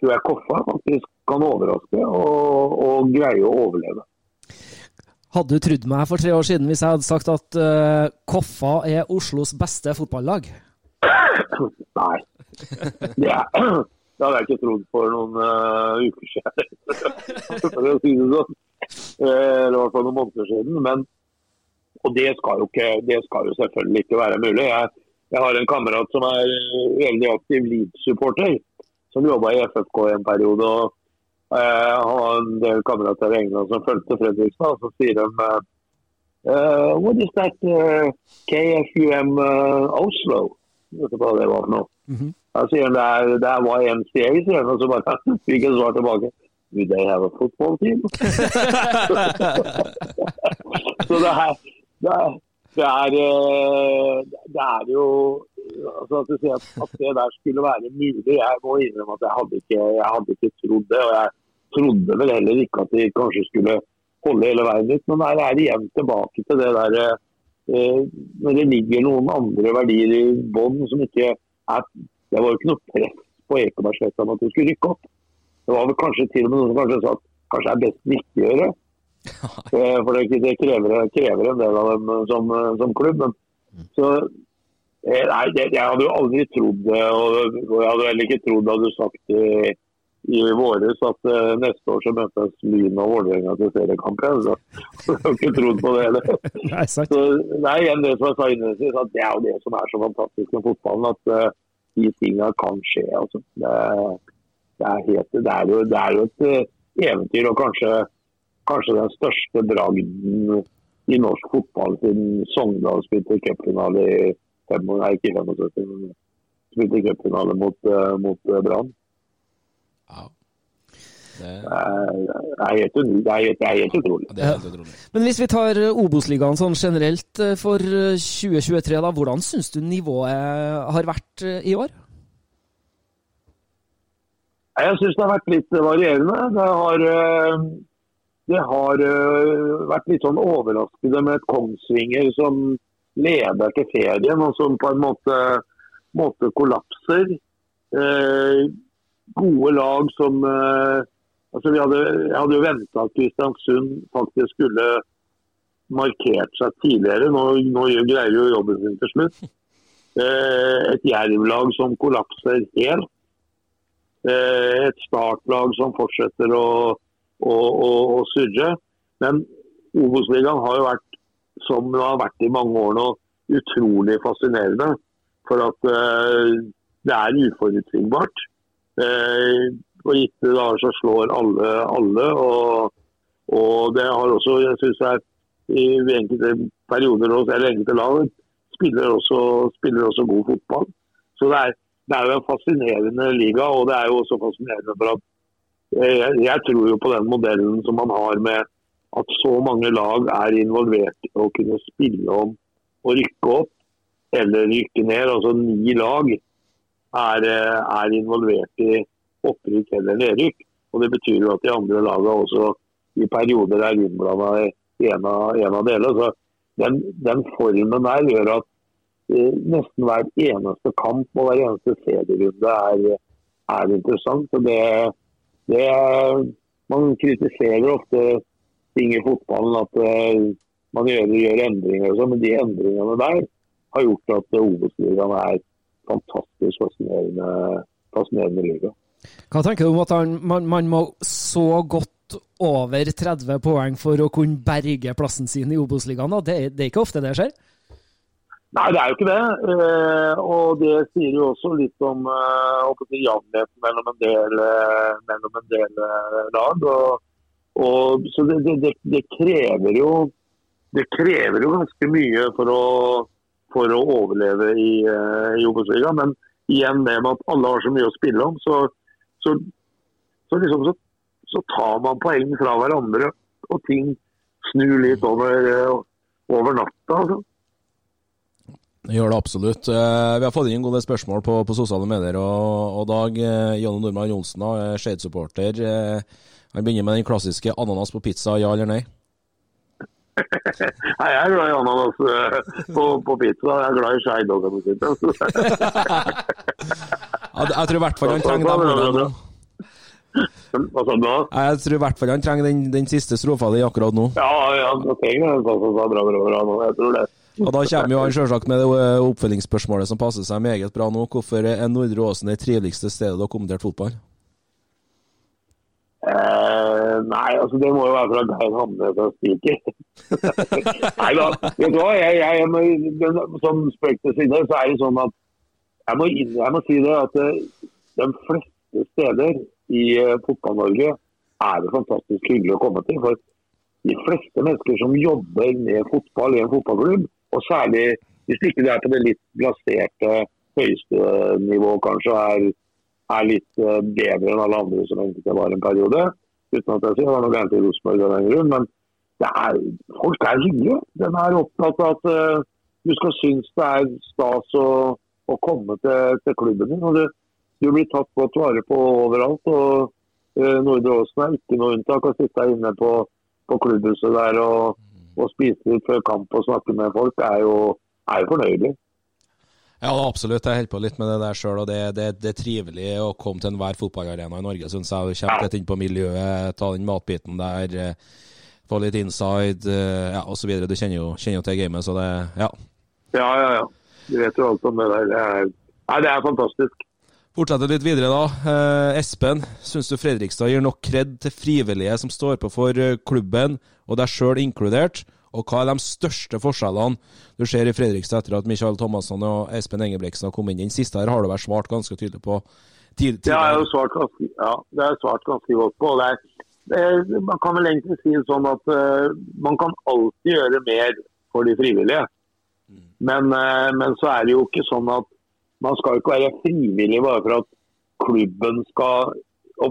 tror jeg Koffa faktisk kan overraske og, og greie å overleve. Hadde du trodd meg for tre år siden hvis jeg hadde sagt at uh, Koffa er Oslos beste fotballag? Nei. Det, er, det hadde jeg ikke trodd for noen uh, uker siden. for å si det sånn. Uh, eller i hvert fall noen måneder siden. Men, og det skal, jo ikke, det skal jo selvfølgelig ikke være mulig. Jeg, jeg har en kamerat som er veldig aktiv Leeds-supporter, som jobba i FFK i en periode. og jeg har en del kamerater i England som fulgte Fredrikstad, og så sier de uh, What is that uh, KFUM uh, Oslo? Vet du hva det var for noe? Mm -hmm. Da sier han det det er YMCA, sier han, og så bare fikk jeg svar tilbake. Do they have a football team? så det er, det er, det er, det er jo altså at, at, det der skulle være mulig. Jeg må innrømme at jeg hadde ikke, jeg hadde ikke trodd det. og jeg trodde vel heller ikke at de kanskje skulle holde hele veien ut. Men der er det igjen tilbake til det der eh, når det ligger noen andre verdier i bånn som ikke er Det var jo ikke noe press på Ekebergsletta om at de skulle rykke opp. Det var vel kanskje til og med noen som kanskje sa at kanskje er best ikke gjøre. det. for det, det krever, krever, en del av dem som, som klubb. Men, så eh, Nei, det, jeg hadde jo aldri trodd det. Og, jeg hadde heller ikke trodd det hadde sagt i, i våres at uh, neste år så møtes Lyn og Vålerenga til seriekamp. Så jeg har ikke trodd på det heller. så Det er igjen det som jeg sa innledningsvis, at det er jo det som er så fantastisk med fotballen. At uh, de tingene kan skje. Altså. Det, det, er helt, det, er jo, det, er jo, et uh, eventyr, og kanskje, kanskje den største bragden i norsk fotball siden Sogndal spilte cupfinale i 75, nei, ikke 75, spilte cupfinale mot, mot Brann. Det er helt, det er helt utrolig. Det er helt utrolig. Men hvis vi tar eh, Obos-ligaen sånn generelt eh, for 2023, da, hvordan syns du nivået har vært eh, i år? Jeg syns det har vært litt varierende. Det har, det har vært litt sånn overraskende med et Kongsvinger som leder til ferien, og som på en måte, måte kollapser. Gode lag som Altså, hadde, jeg hadde jo venta at Kristiansund faktisk skulle markert seg tidligere. Nå, nå greier jo jobben sin til slutt. Eh, et jervlag som kollapser helt. Eh, et startlag som fortsetter å, å, å, å surre. Men Obos-ligaen har jo vært, som det har vært i mange år nå, utrolig fascinerende. For at eh, det er uforutsigbart. Eh, på gitte dager så slår alle alle. Og, og det har også, jeg synes jeg, i enkelte perioder eller enkelte lag spiller også, spiller også god fotball. Så det er, det er jo en fascinerende liga, og det er jo også fascinerende for at jeg, jeg tror jo på den modellen som man har med at så mange lag er involvert i å kunne spille om å rykke opp eller rykke ned. Altså ni lag er, er involvert i opprykk eller nedrykk. Og Det betyr jo at de andre lagene også i perioder er innblanda i en av, en av delene. Så den, den, formen der gjør at eh, nesten hver eneste kamp og hver eneste serierunde er, er interessant. Så det, det, man kritiserer ofte ting i fotballen at eh, man gjør, gjør endringer og sånn, men de endringene der har gjort at Obos-ligaen er fantastisk fascinerende, fascinerende liga. Hva tenker du om at han, man, man, må så godt over 30 poeng for å kunne berge plassen sin i Obos-ligaen? Det, det, er ikke ofte det skjer? Nei, det er jo ikke det. Eh, og det sier jo også litt om eh, jevnheten mellom en eh, mellom en del lag. Og, og, så det, det, det, krever jo det krever jo ganske mye for å, for å overleve i, i Obos-ligaen. Men igjen det med at alle har så mye å spille om, så så, så, liksom, så, så, tar man poeng fra hverandre, og ting snur litt over, eh, over natta. Altså. Det gjør det absolutt. Eh, vi har fått inn en god del spørsmål på, på sosiale medier. Og, og Dag eh, Jonny Normann Johnsen, Skeid-supporter. Han begynner med den klassiske ananas på pizza, ja eller nei? Nei, jeg er glad i ananas eh, på, på pizza. Jeg er glad i skei òg, kan du jeg tror i hvert fall han trenger de. Hva sa du da? Jeg tror i hvert fall han trenger den, den siste strofa di akkurat nå. Ja, ja, trenger det. Bra, bra, bra, nå. Jeg tror det. Og Da kommer jo han selvsagt med det eh, oppfølgingsspørsmålet som passer seg meget bra nå. Hvorfor er Nordre Åsen det triveligste stedet du har kommentert fotball? Eh, nei, altså det må jo være fra Geir Hamne fra Spiker. nei da, vet du hva. Jeg, jeg, jeg, den, som spøk til så er det sånn at jeg må, jeg må si det at eh, de fleste steder i uh, Fotball-Norge er det fantastisk hyggelig å komme til. For de fleste mennesker som jobber med fotball i en fotballklubb, og særlig hvis ikke det er på det litt plasserte høyeste nivå, kanskje er er litt bedre enn alle andre som egentlig var en periode. Uten at jeg sier det var noe gærent i Rosenborg av den grunn. Men er, folk er hyggelige. Den er opptatt av at uh, du skal synes det er stas å, å komme til, til, klubben din. og du, du, blir tatt godt vare på overalt. og uh, Nordre Åsen er ikke noe unntak. Å sitte inne på, på klubbhuset der og, og spise litt før kamp og snakke med folk er jo, er jo fornøyelig. Ja, absolutt. Jeg holder på litt med det der sjøl. Det, det, det, er trivelig å komme til enhver fotballarena i Norge, syns jeg. Kjempe litt inn på miljøet, ta den matbiten der, eh, få litt inside eh, ja, osv. Du kjenner jo, kjenner jo, til gamet, så det ja. Ja, ja, ja. Du vet jo alt om det der. Det er, nei, det er fantastisk. Fortsette litt videre, da. Eh, Espen, syns du Fredrikstad gir nok kred til frivillige som står på for klubben, og deg sjøl inkludert? Og hva er de største forskjellene du ser i Fredrikstad etter at Michael Thomasson og Espen Engebrigtsen har kommet inn? Den siste her har du vært svart ganske tydelig på. Tid, det har jeg svart ganske, ja, det er svart ganske godt på. Det er, det er, man kan vel egentlig si sånn at uh, man kan alltid gjøre mer for de frivillige. Mm. Men, uh, men, så er det jo ikke sånn at man skal ikke være frivillig bare for at klubben skal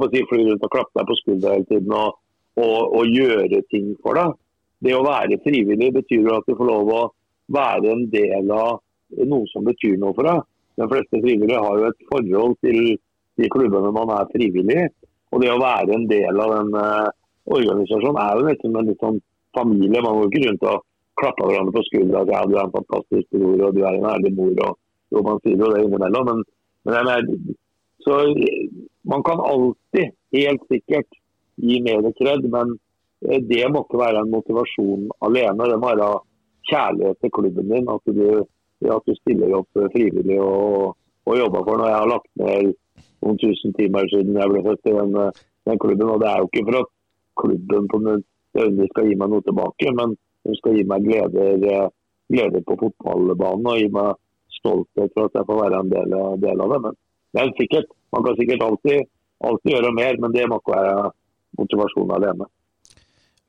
si, fly rundt og klappe deg på skuldra hele tiden og, og, og, gjøre ting for deg det å være frivillig betyr jo at du får lov å være en del av noe som betyr noe for deg. De fleste frivillige har jo et forhold til de klubbene man er frivillig i. Og det å være en del av den uh, organisasjonen er jo nesten en litt sånn familie. Man går ikke rundt og klapper hverandre på skuldra ja, du er en fantastisk bror og du er en ærlig mor. og og Man sier jo det innimellom. Men, men mener, så man kan alltid, helt sikkert, gi mer kred. Men Eh, det må ikke være en motivasjon alene. Det må være kjærlighet til klubben din. At du, at du stiller opp frivillig og, og, jobber for Når Jeg har lagt ned noen tusen timer siden jeg ble født i den, den klubben. og Det er jo ikke for at klubben på nødvendig skal gi meg noe tilbake, men den skal gi meg gleder, gleder på fotballbanen og gi meg stolthet for at jeg får være en del, del av det. Men det er sikkert, man kan sikkert alltid, alltid gjøre mer, men det må ikke være motivasjon alene.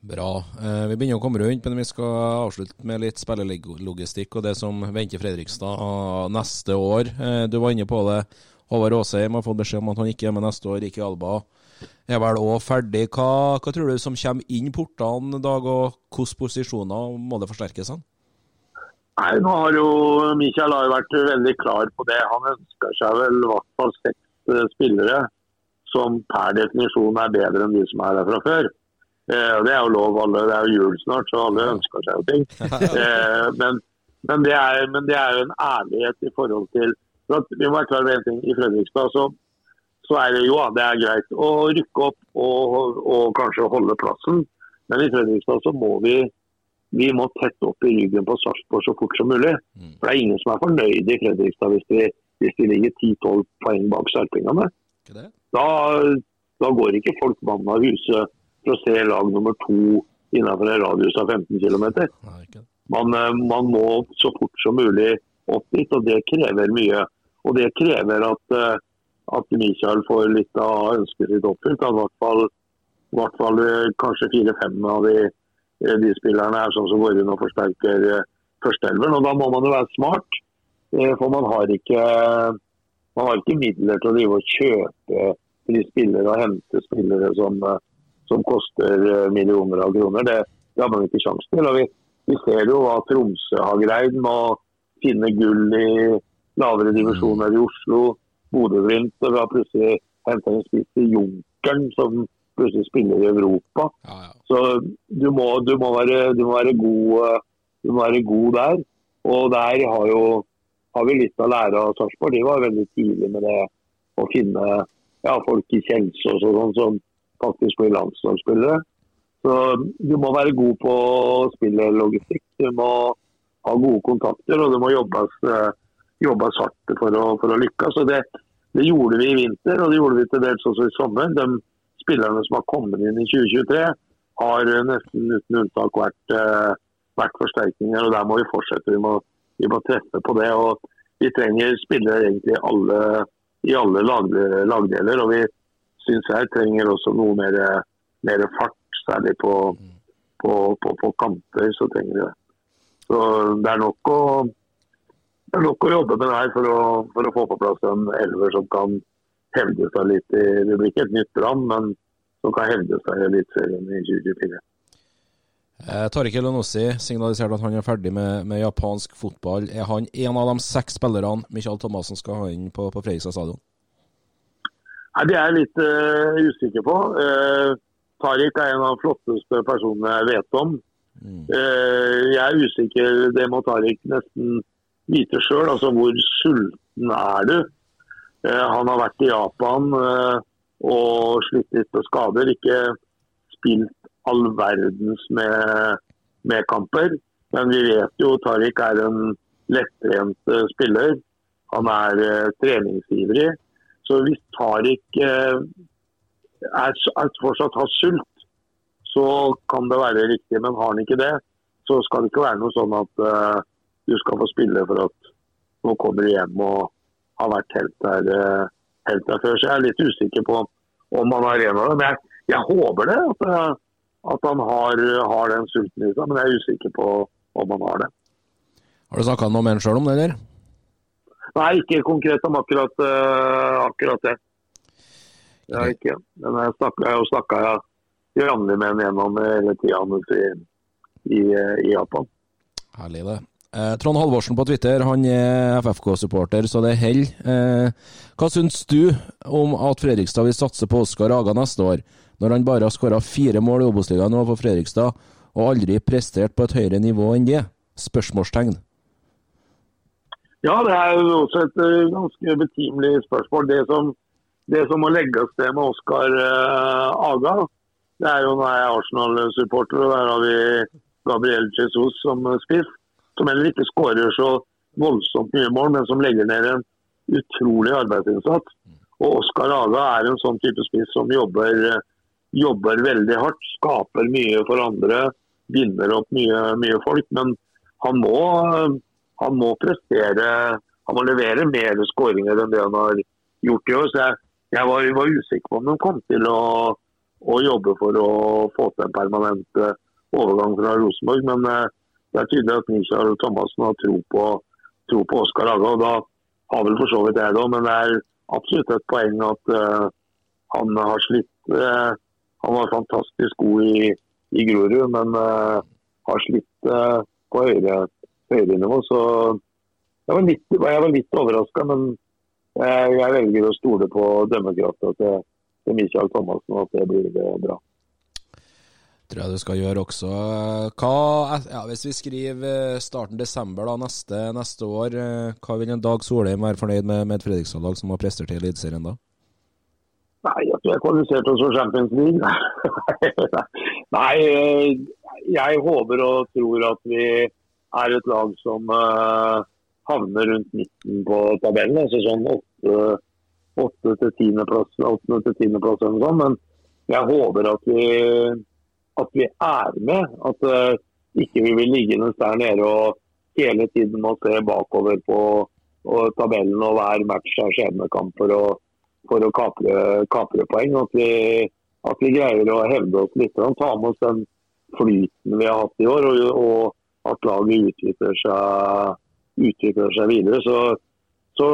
Bra. Eh, vi begynner å komme rundt, men vi skal avslutte med litt spillelogistikk og det som venter Fredrikstad neste år. Eh, du var inne på det. Håvard Aasheim har fått beskjed om at han ikke er med neste år. Ikke Alba er vel òg ferdig. Hva, hva, tror du som kommer inn portene, Dag, og hvilke posisjoner må det forsterkes? Han? Nei, nå har jo Michael har vært veldig klar på det. Han ønsker seg vel i hvert fall seks eh, spillere som per definisjon er bedre enn de som er der fra før. Eh, det er jo lov, alle, det er jo jul snart, så alle ønsker seg jo ting. Eh, men, men, det er, men, det er, jo en ærlighet i forhold til Vi må være klar over en ting. I Fredrikstad så, så, er det jo det er greit å rykke opp og, og, kanskje holde plassen. Men i Fredrikstad så må vi vi må tette opp i ryggen på Sarpsborg så fort som mulig. Mm. For Det er ingen som er fornøyd i Fredrikstad hvis de, hvis de ligger 10-12 poeng bak sarpingene. Da, da går ikke folk mann av huset for å se lag nummer to innenfor en radius av 15 km. Man, eh, man, må så fort som mulig opp dit, og det krever mye. Og det krever at, eh, at Michael får litt av ønsket sitt oppfylt. At hvert fall, hvert fall eh, kanskje fire-fem av de, de, spillerne er sånn som går inn og forsterker førsteelveren. Og da må man jo være smart, for man har ikke, man har ikke midler til å drive og kjøpe de spillere og hente spillere som som koster eh, millioner av kroner. Det, det har man ikke sjanse til. Og vi, vi, ser jo hva Tromsø har greid med å finne gull i lavere divisjoner i Oslo. Bodø-Glimt. Har plutselig henta en spiss i Junkeren som plutselig spiller i Europa. Så du må, du, må være, du, må være god, eh, du må være god der. Og der har, jo, har vi litt å lære av Sarpsborg. De var veldig tidlig med det å finne ja, folk i Kjelsås og sånn som faktisk blir landslagsspillere. Så du må være god på å spille logistikk. Du må ha gode kontakter, og det må jobbes, eh, jobbes hardt for å, for å lykkes. Og det, det, gjorde vi i vinter, og det gjorde vi til dels også i sommer. De spillerne som har kommet inn i 2023, har nesten uten unntak vært, eh, vært forsterkninger. og Der må vi fortsette. Vi må, vi må treffe på det. og Vi trenger spillere egentlig alle, i alle lagdeler. og Vi syns jeg trenger også noe mer, mer fart, særlig på, på, på, på kanter. så trenger jeg det. Så det er nok å, er nok å jobbe med det her for å, for å få på plass en elver som kan hevde seg litt i Det blir ikke et nytt Brann, men som kan hevde seg i Eliteserien i 2024. Eh, Tariq Elonossi signaliserte at han er ferdig med, med, japansk fotball. Er han en av de seks spillerne Michael Thomassen skal ha inn på, på Fredrikstad stadion? Nei, Det er jeg litt uh, usikker på. Uh, Tariq er en av de flotteste personene jeg vet om. Mm. Uh, jeg er usikker, det må Tariq nesten vite sjøl. Altså, hvor sulten er du? han har vært i Japan og slitt litt med skader. Ikke spilt all verdens med, med kamper. Men vi vet jo Tariq er en lettrent spiller. Han er treningsivrig. Så hvis Tariq eh, er, fortsatt har sult, så kan det være riktig. Men har han ikke det, så skal det ikke være noe sånn at uh, du skal få spille for at nå kommer du hjem og har vært helt der, uh, helt der før. Så jeg er litt usikker på om han har en av dem. Jeg, jeg håper det, at, at han har, har, den sulten i seg. Men jeg er usikker på om han har det. Har du snakka med han sjøl om det, eller? Nei, ikke konkret om akkurat, uh, akkurat det. Det har jeg ikke. Men jeg snakka jo snakka jevnlig med en gjennom hele tida i, i, i, Japan. Herlig, det. Eh, Trond Halvorsen på Twitter han er FFK-supporter, så det holder. Eh, hva syns du om at Fredrikstad vil satse på Oskar Aga neste år, når han bare har skåra fire mål i Obos-ligaen for Fredrikstad, og aldri prestert på et høyere nivå enn det? Spørsmålstegn. Ja, det er jo også et uh, ganske betimelig spørsmål. Det som, det som må legges til med Oskar uh, Aga, det er jo nå er jeg Arsenal-supporter, og der har vi Gabriel Jesus som spiss. Som heller ikke skårer så voldsomt mye mål, men som legger ned en utrolig arbeidsinnsats. Og Oskar Aga er en sånn type spiss som jobber, jobber, veldig hardt. Skaper mye for andre, binder opp mye, mye folk. Men han må han må prestere, han må levere mer skåringer enn det han har gjort i år. Så jeg, jeg var, var, usikker på om de kom til å, å, jobbe for å få til en permanent uh, overgang fra Rosenborg. Men uh, det er tydelig at Michael Thomassen har tro på, tro på Oskar Aga. og Da har vel for så vidt jeg det òg, men det er absolutt et poeng at uh, han har slitt. han var fantastisk god i, i Grorud, men har slitt på høyre høyere nivå. Så jeg var litt, jeg var litt overraska, men jeg, jeg, velger å stole på dømmekrafta til, til Michael Thomassen, at det blir bra. tror jeg du skal gjøre også. Hva, ja, hvis vi skriver starten desember da, neste, neste år, hva vil en Dag Solheim være fornøyd med med et Fredrikstad-lag som har prestert i Eliteserien da? Nei, jeg tror jeg kvalifiserte oss for Champions League. Nei, jeg håper og tror at vi er et lag som uh, havner rundt midten på tabellen. altså sånn åtte til tiendeplass eller noe sånt. Men jeg håper at vi, at vi er med. At uh, ikke vi blir liggende der nede og hele tiden må se bakover på tabellen og hver match er skjebnekamp for å kapre, kapre poeng. At vi, at vi, greier å hevde oss litt. og Ta med oss den flyten vi har hatt i år. og, og at laget utvikler seg, utvikler seg videre. Så, så,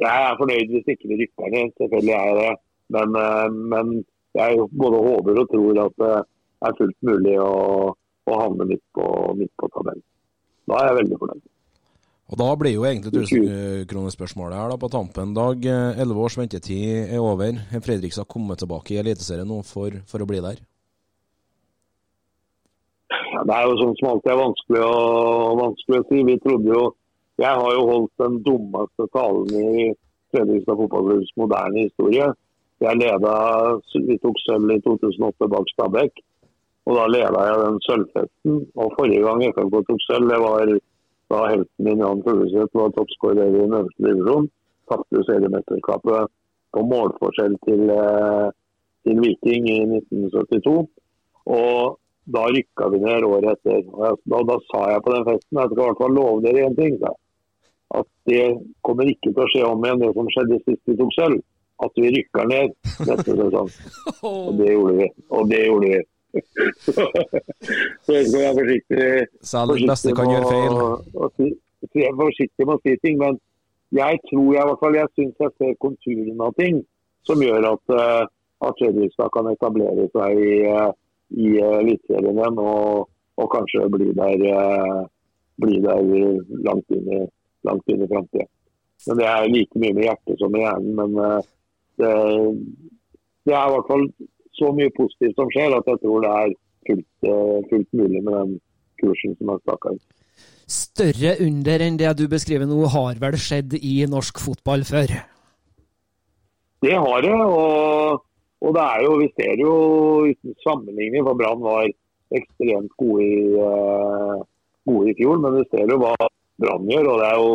jeg er fornøyd hvis ikke vi rykker ned. Selvfølgelig er jeg det. Men, eh, men, jeg både håper og tror at det er fullt mulig å, å havne midt på, midt på tabellen. Da er jeg veldig fornøyd. Og Da blir jo egentlig 1000-kronerspørsmålet her da på tampen. Dag, elleve års ventetid er over. Er Fredrikstad kommet tilbake i Eliteserien nå for, for, å bli der? Ja, det er jo sånn som alltid er vanskelig å, vanskelig å si. Vi trodde jo Jeg har jo holdt den dummeste talen i Fredrikstad fotballklubbs moderne historie. Jeg leda, Vi tok sølv i 2008 bak Stabæk. Og da leda jeg den sølvfesten. Og forrige gang FFK tok sølv, det var da helten min Jan Fugleseth var toppskårer i øverste divisjon. Tapte seriemesterskapet på målforskjell til, eh, til, Viking i 1972. Og da rykka vi ned året etter. Og jeg, da, da, sa jeg på den festen at jeg skal i hvert fall love dere én ting. Da. At det kommer ikke til å skje om igjen det som skjedde sist vi tok sølv. At vi rykker ned neste sesong. Og det gjorde vi. Og det gjorde vi. så jeg skal være forsiktig. Den beste kan gjøre feil. jeg er forsiktig med å si ting, men jeg tror jeg, i hvert fall, jeg syns jeg ser konturene av ting som gjør at, uh, at Fredrikstad kan etablere seg i, uh, i uh, Eliteserien igjen og, og, kanskje bli der, uh, bli der langt inn i, langt inn i framtida. Men Det er like mye med hjertet som med hjernen. Men det, det er i hvert fall så mye positivt som skjer, at jeg tror det er fullt, eh, fullt mulig med den kursen som er staka ut. Større under enn det du beskriver nå, har vel skjedd i norsk fotball før? Det har det. Og, og det er jo, vi ser jo uten sammenligning, for Brann var ekstremt gode i, uh, gode i fjor. Men vi ser jo hva Brann gjør. Og det er jo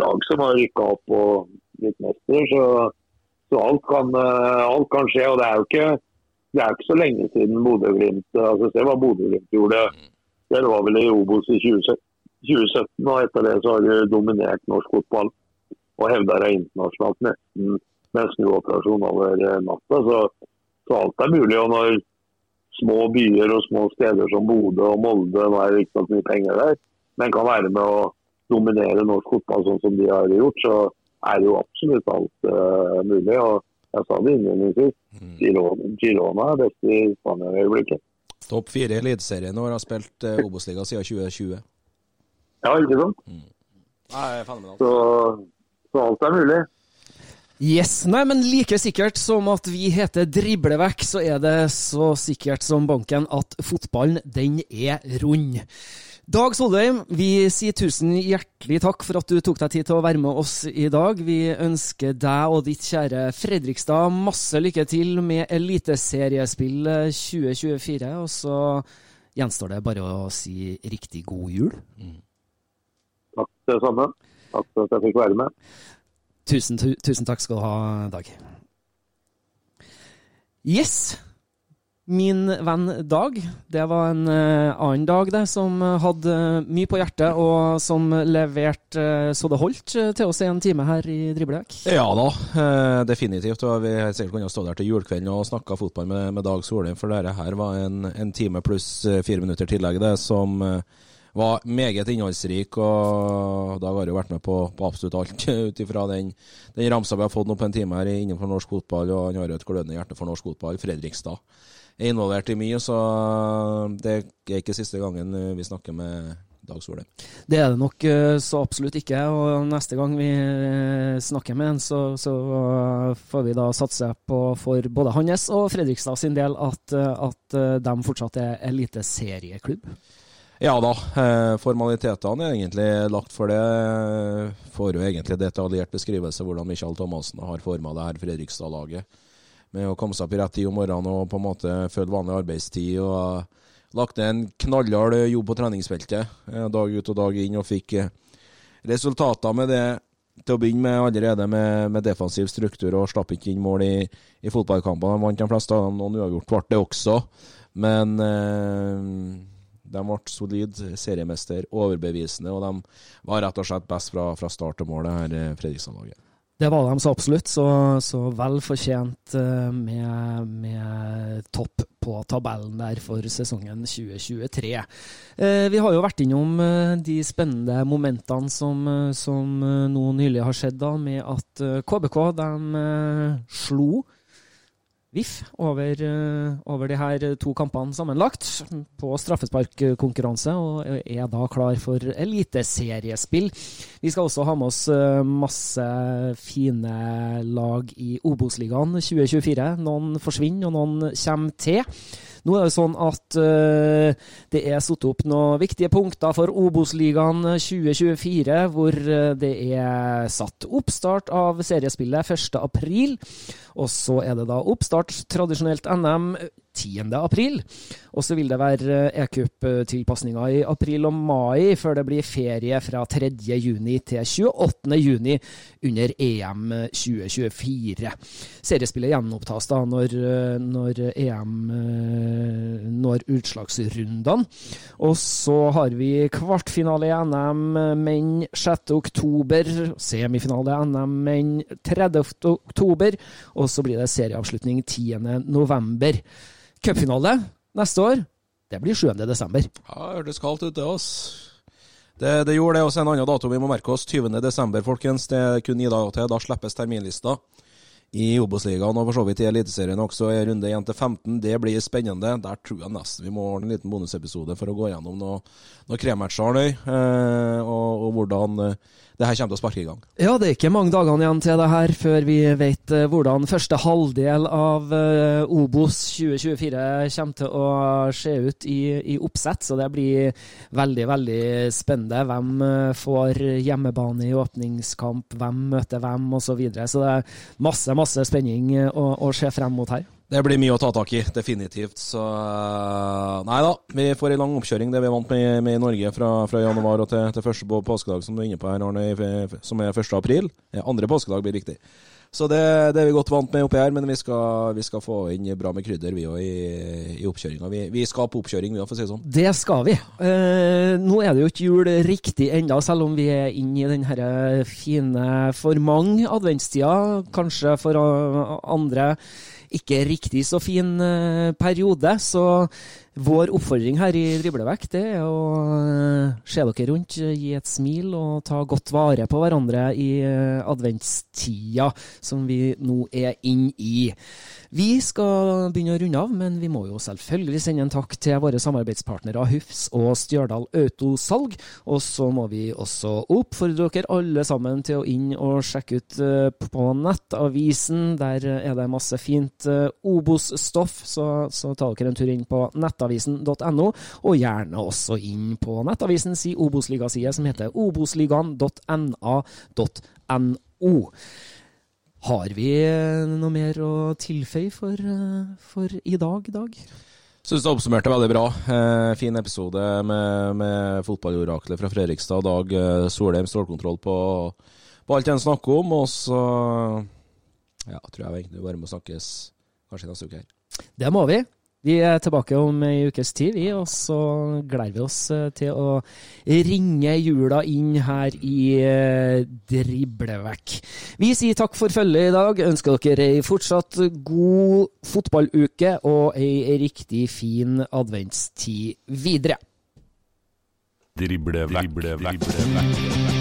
lag som har rykka opp og blitt mestere. Så, så alt, kan, uh, alt, kan, skje. Og det er jo ikke er ikke så lenge siden Bodø-Glimt altså Se hva Bodø-Glimt gjorde. Det var vel i Obos i 2017, og etter det så har de dominert norsk fotball. Og hevda deg internasjonalt nesten med snuoperasjon over natta. Så, så, alt er mulig. og når små byer og små steder som Bodø og Molde, nå er det ikke så mye penger der, men kan være med å dominere norsk fotball sånn som de har gjort, så er det jo absolutt alt uh, mulig. og jeg sa det innledningsvis. Mm. Girona, Girona er best i Spania i øyeblikket. Topp fire i Eliteserien og har spilt uh, Obos-liga siden 2020. Ja, ikke sant? Mm. Nei, så, så alt er mulig. Yes, nei, men Like sikkert som at vi heter Driblevekk, så er det så sikkert som banken at fotballen, den er rund. Dag Solheim, vi sier tusen hjertelig takk for at du tok deg tid til å være med oss i dag. Vi ønsker deg og ditt kjære Fredrikstad masse lykke til med eliteseriespill 2024. Og så gjenstår det bare å si riktig god jul. Mm. Takk det samme. Takk for at jeg fikk være med. Tusen, tu tusen takk skal du ha, Dag. Yes min venn Dag. Det var en uh, annen Dag det, som hadde mye på hjertet, og som leverte uh, så det holdt uh, til oss i en time her i Driblevekk. Ja da, definitivt. Og vi har sikkert kunnet stå der til julekvelden og snakka fotball med, med, Dag Solheim, for dette her var en, en time pluss fire minutter tillegg, det, som var meget innholdsrik. og Dag har jo vært med på, på absolutt alt ut ifra den, den ramsa vi har fått nå på en time her innenfor norsk fotball, og han har jo et glødende hjerte for norsk fotball. Fredrikstad er involvert i mye, så det er ikke siste gangen vi snakker med Dag Solheim. Det er det nok eh, så absolutt ikke. Og neste gang vi eh, snakker med han, så, så får vi da satse på for både hans og Fredrikstad sin del at, at de fortsatt er eliteserieklubb. Ja da, formalitetene er egentlig lagt for det. Får jo egentlig detaljert beskrivelse hvordan Michael Thomassen har forma det her Fredrikstad-laget med å komme seg opp i rett tid om morgenen og på en måte følge vanlig arbeidstid. og Lagt ned en knallhard jobb på treningsfeltet eh, dag ut og dag inn, og fikk eh, resultater med det til å begynne med allerede med, med defensiv struktur, og slapp ikke inn mål i, i fotballkampene. De vant de fleste av dem, noen uavgjort ble det også. Men eh, de ble solid seriemester, overbevisende, og de var rett og slett best fra, fra start til mål, her eh, Fredrikstad-laget. Det var de så absolutt, så, så vel fortjent eh, med, med, topp på tabellen der for sesongen 2023. Eh, vi har jo vært innom de spennende momentene som, som nå nylig har skjedd, da, med at KBK de slo VIF over, eh, over de her to kampene sammenlagt på straffesparkkonkurranse, og er da klar for eliteseriespill. Vi skal også ha med oss eh, masse fine lag i Obos-ligaen 2024. Noen forsvinner, og noen kommer til. Nå er det sånn at uh, det er satt opp noen viktige punkter for Obos-ligaen 2024, hvor det er satt oppstart av seriespillet 1.4. Og så er det da oppstart, tradisjonelt NM, 10. april. Og så vil det være e-cup-tilpasninger i april og mai, før det blir ferie fra 3. juni til 28. juni under EM 2024. Seriespillet gjenopptas da når, når EM når utslagsrundene. Og så har vi kvartfinale i NM menn 6. oktober, semifinale i NM menn 30. oktober, og så blir det serieavslutning 10. november. Cupfinale neste år, det blir 7. desember. Ja, hørtes kaldt ut, det, oss. Det, det, gjorde det også en annen dato vi må merke oss. 20. desember, folkens. Det er kun ni dager til. Da slippes terminlista i Obos-ligaen og for så vidt i Eliteserien også. I runde 1 til 15. Det blir spennende. Der tror jeg nesten vi må ordne en liten bonusepisode for å gå gjennom noen noe kremmatcher, eh, og, og hvordan eh, det her kommer til å sparke i gang. Ja, det er ikke mange dagene igjen til det her før vi vet uh, hvordan første halvdel av uh, Obos 2024 kommer til å se ut i, i, oppsett. Så det blir veldig, veldig spennende. Hvem uh, får hjemmebane i åpningskamp, hvem møter hvem osv. Så, videre. så det er masse, masse spenning å, å se frem mot her. Det blir mye å ta tak i, definitivt. Så nei da, vi får en lang oppkjøring. Det vi er vant med, med i Norge fra, fra januar og til, til første påskedag, som du er inne på her, Arne, som er 1. april. Andre påskedag blir riktig. Så det, det, er vi godt vant med oppi her, men vi skal, vi skal få inn bra med krydder vi òg i, i oppkjøringa. Vi, vi, skal på oppkjøring, vi òg, for å si det sånn. Det skal vi. Eh, nå er det jo ikke jul riktig ennå, selv om vi er inne i den fine for mange adventstida. Kanskje for andre ikke riktig så fin uh, periode. Så vår oppfordring her i Driblevekk det er å uh, se dere rundt, gi et smil og ta godt vare på hverandre i adventstida som vi nå er inn i. Vi skal begynne å runde av, men vi må jo selvfølgelig sende en takk til våre samarbeidspartnere Hufs og Stjørdal Autosalg. Og så må vi også oppfordre dere alle sammen til å inn og sjekke ut på Nettavisen. Der er det masse fint Obos-stoff, så, så ta dere en tur inn på nettavisen.no, og gjerne også inn på Nettavisens Obos-ligaside, som heter obosligaen.na.no. Har vi noe mer å tilføye for, for i dag, Dag? Syns det oppsummerte veldig bra. Eh, fin episode med, med fotballoraklet fra Fredrikstad. Dag eh, Solheim stålkontroll på, på alt han snakker om. Og så ja, tror jeg egentlig bare må snakkes kanskje neste uke her. Det må vi. Vi er tilbake om ei ukes tid, vi, og så gleder vi oss eh, til å ringe jula inn her i eh, Driblevekk. Vi sier takk for følget i dag. Ønsker dere ei fortsatt god fotballuke og ei riktig fin adventstid videre. Driblevekk, driblevekk, driblevekk.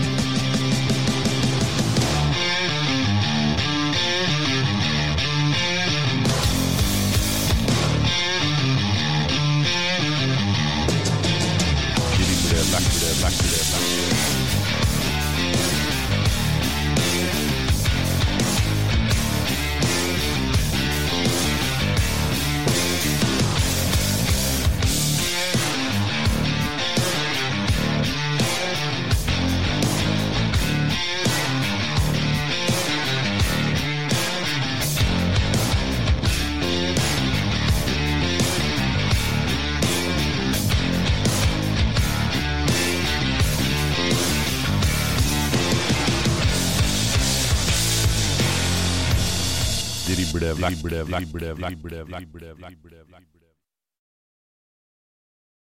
back to the back to the back to the. black, black, black, black, black, black, black, black,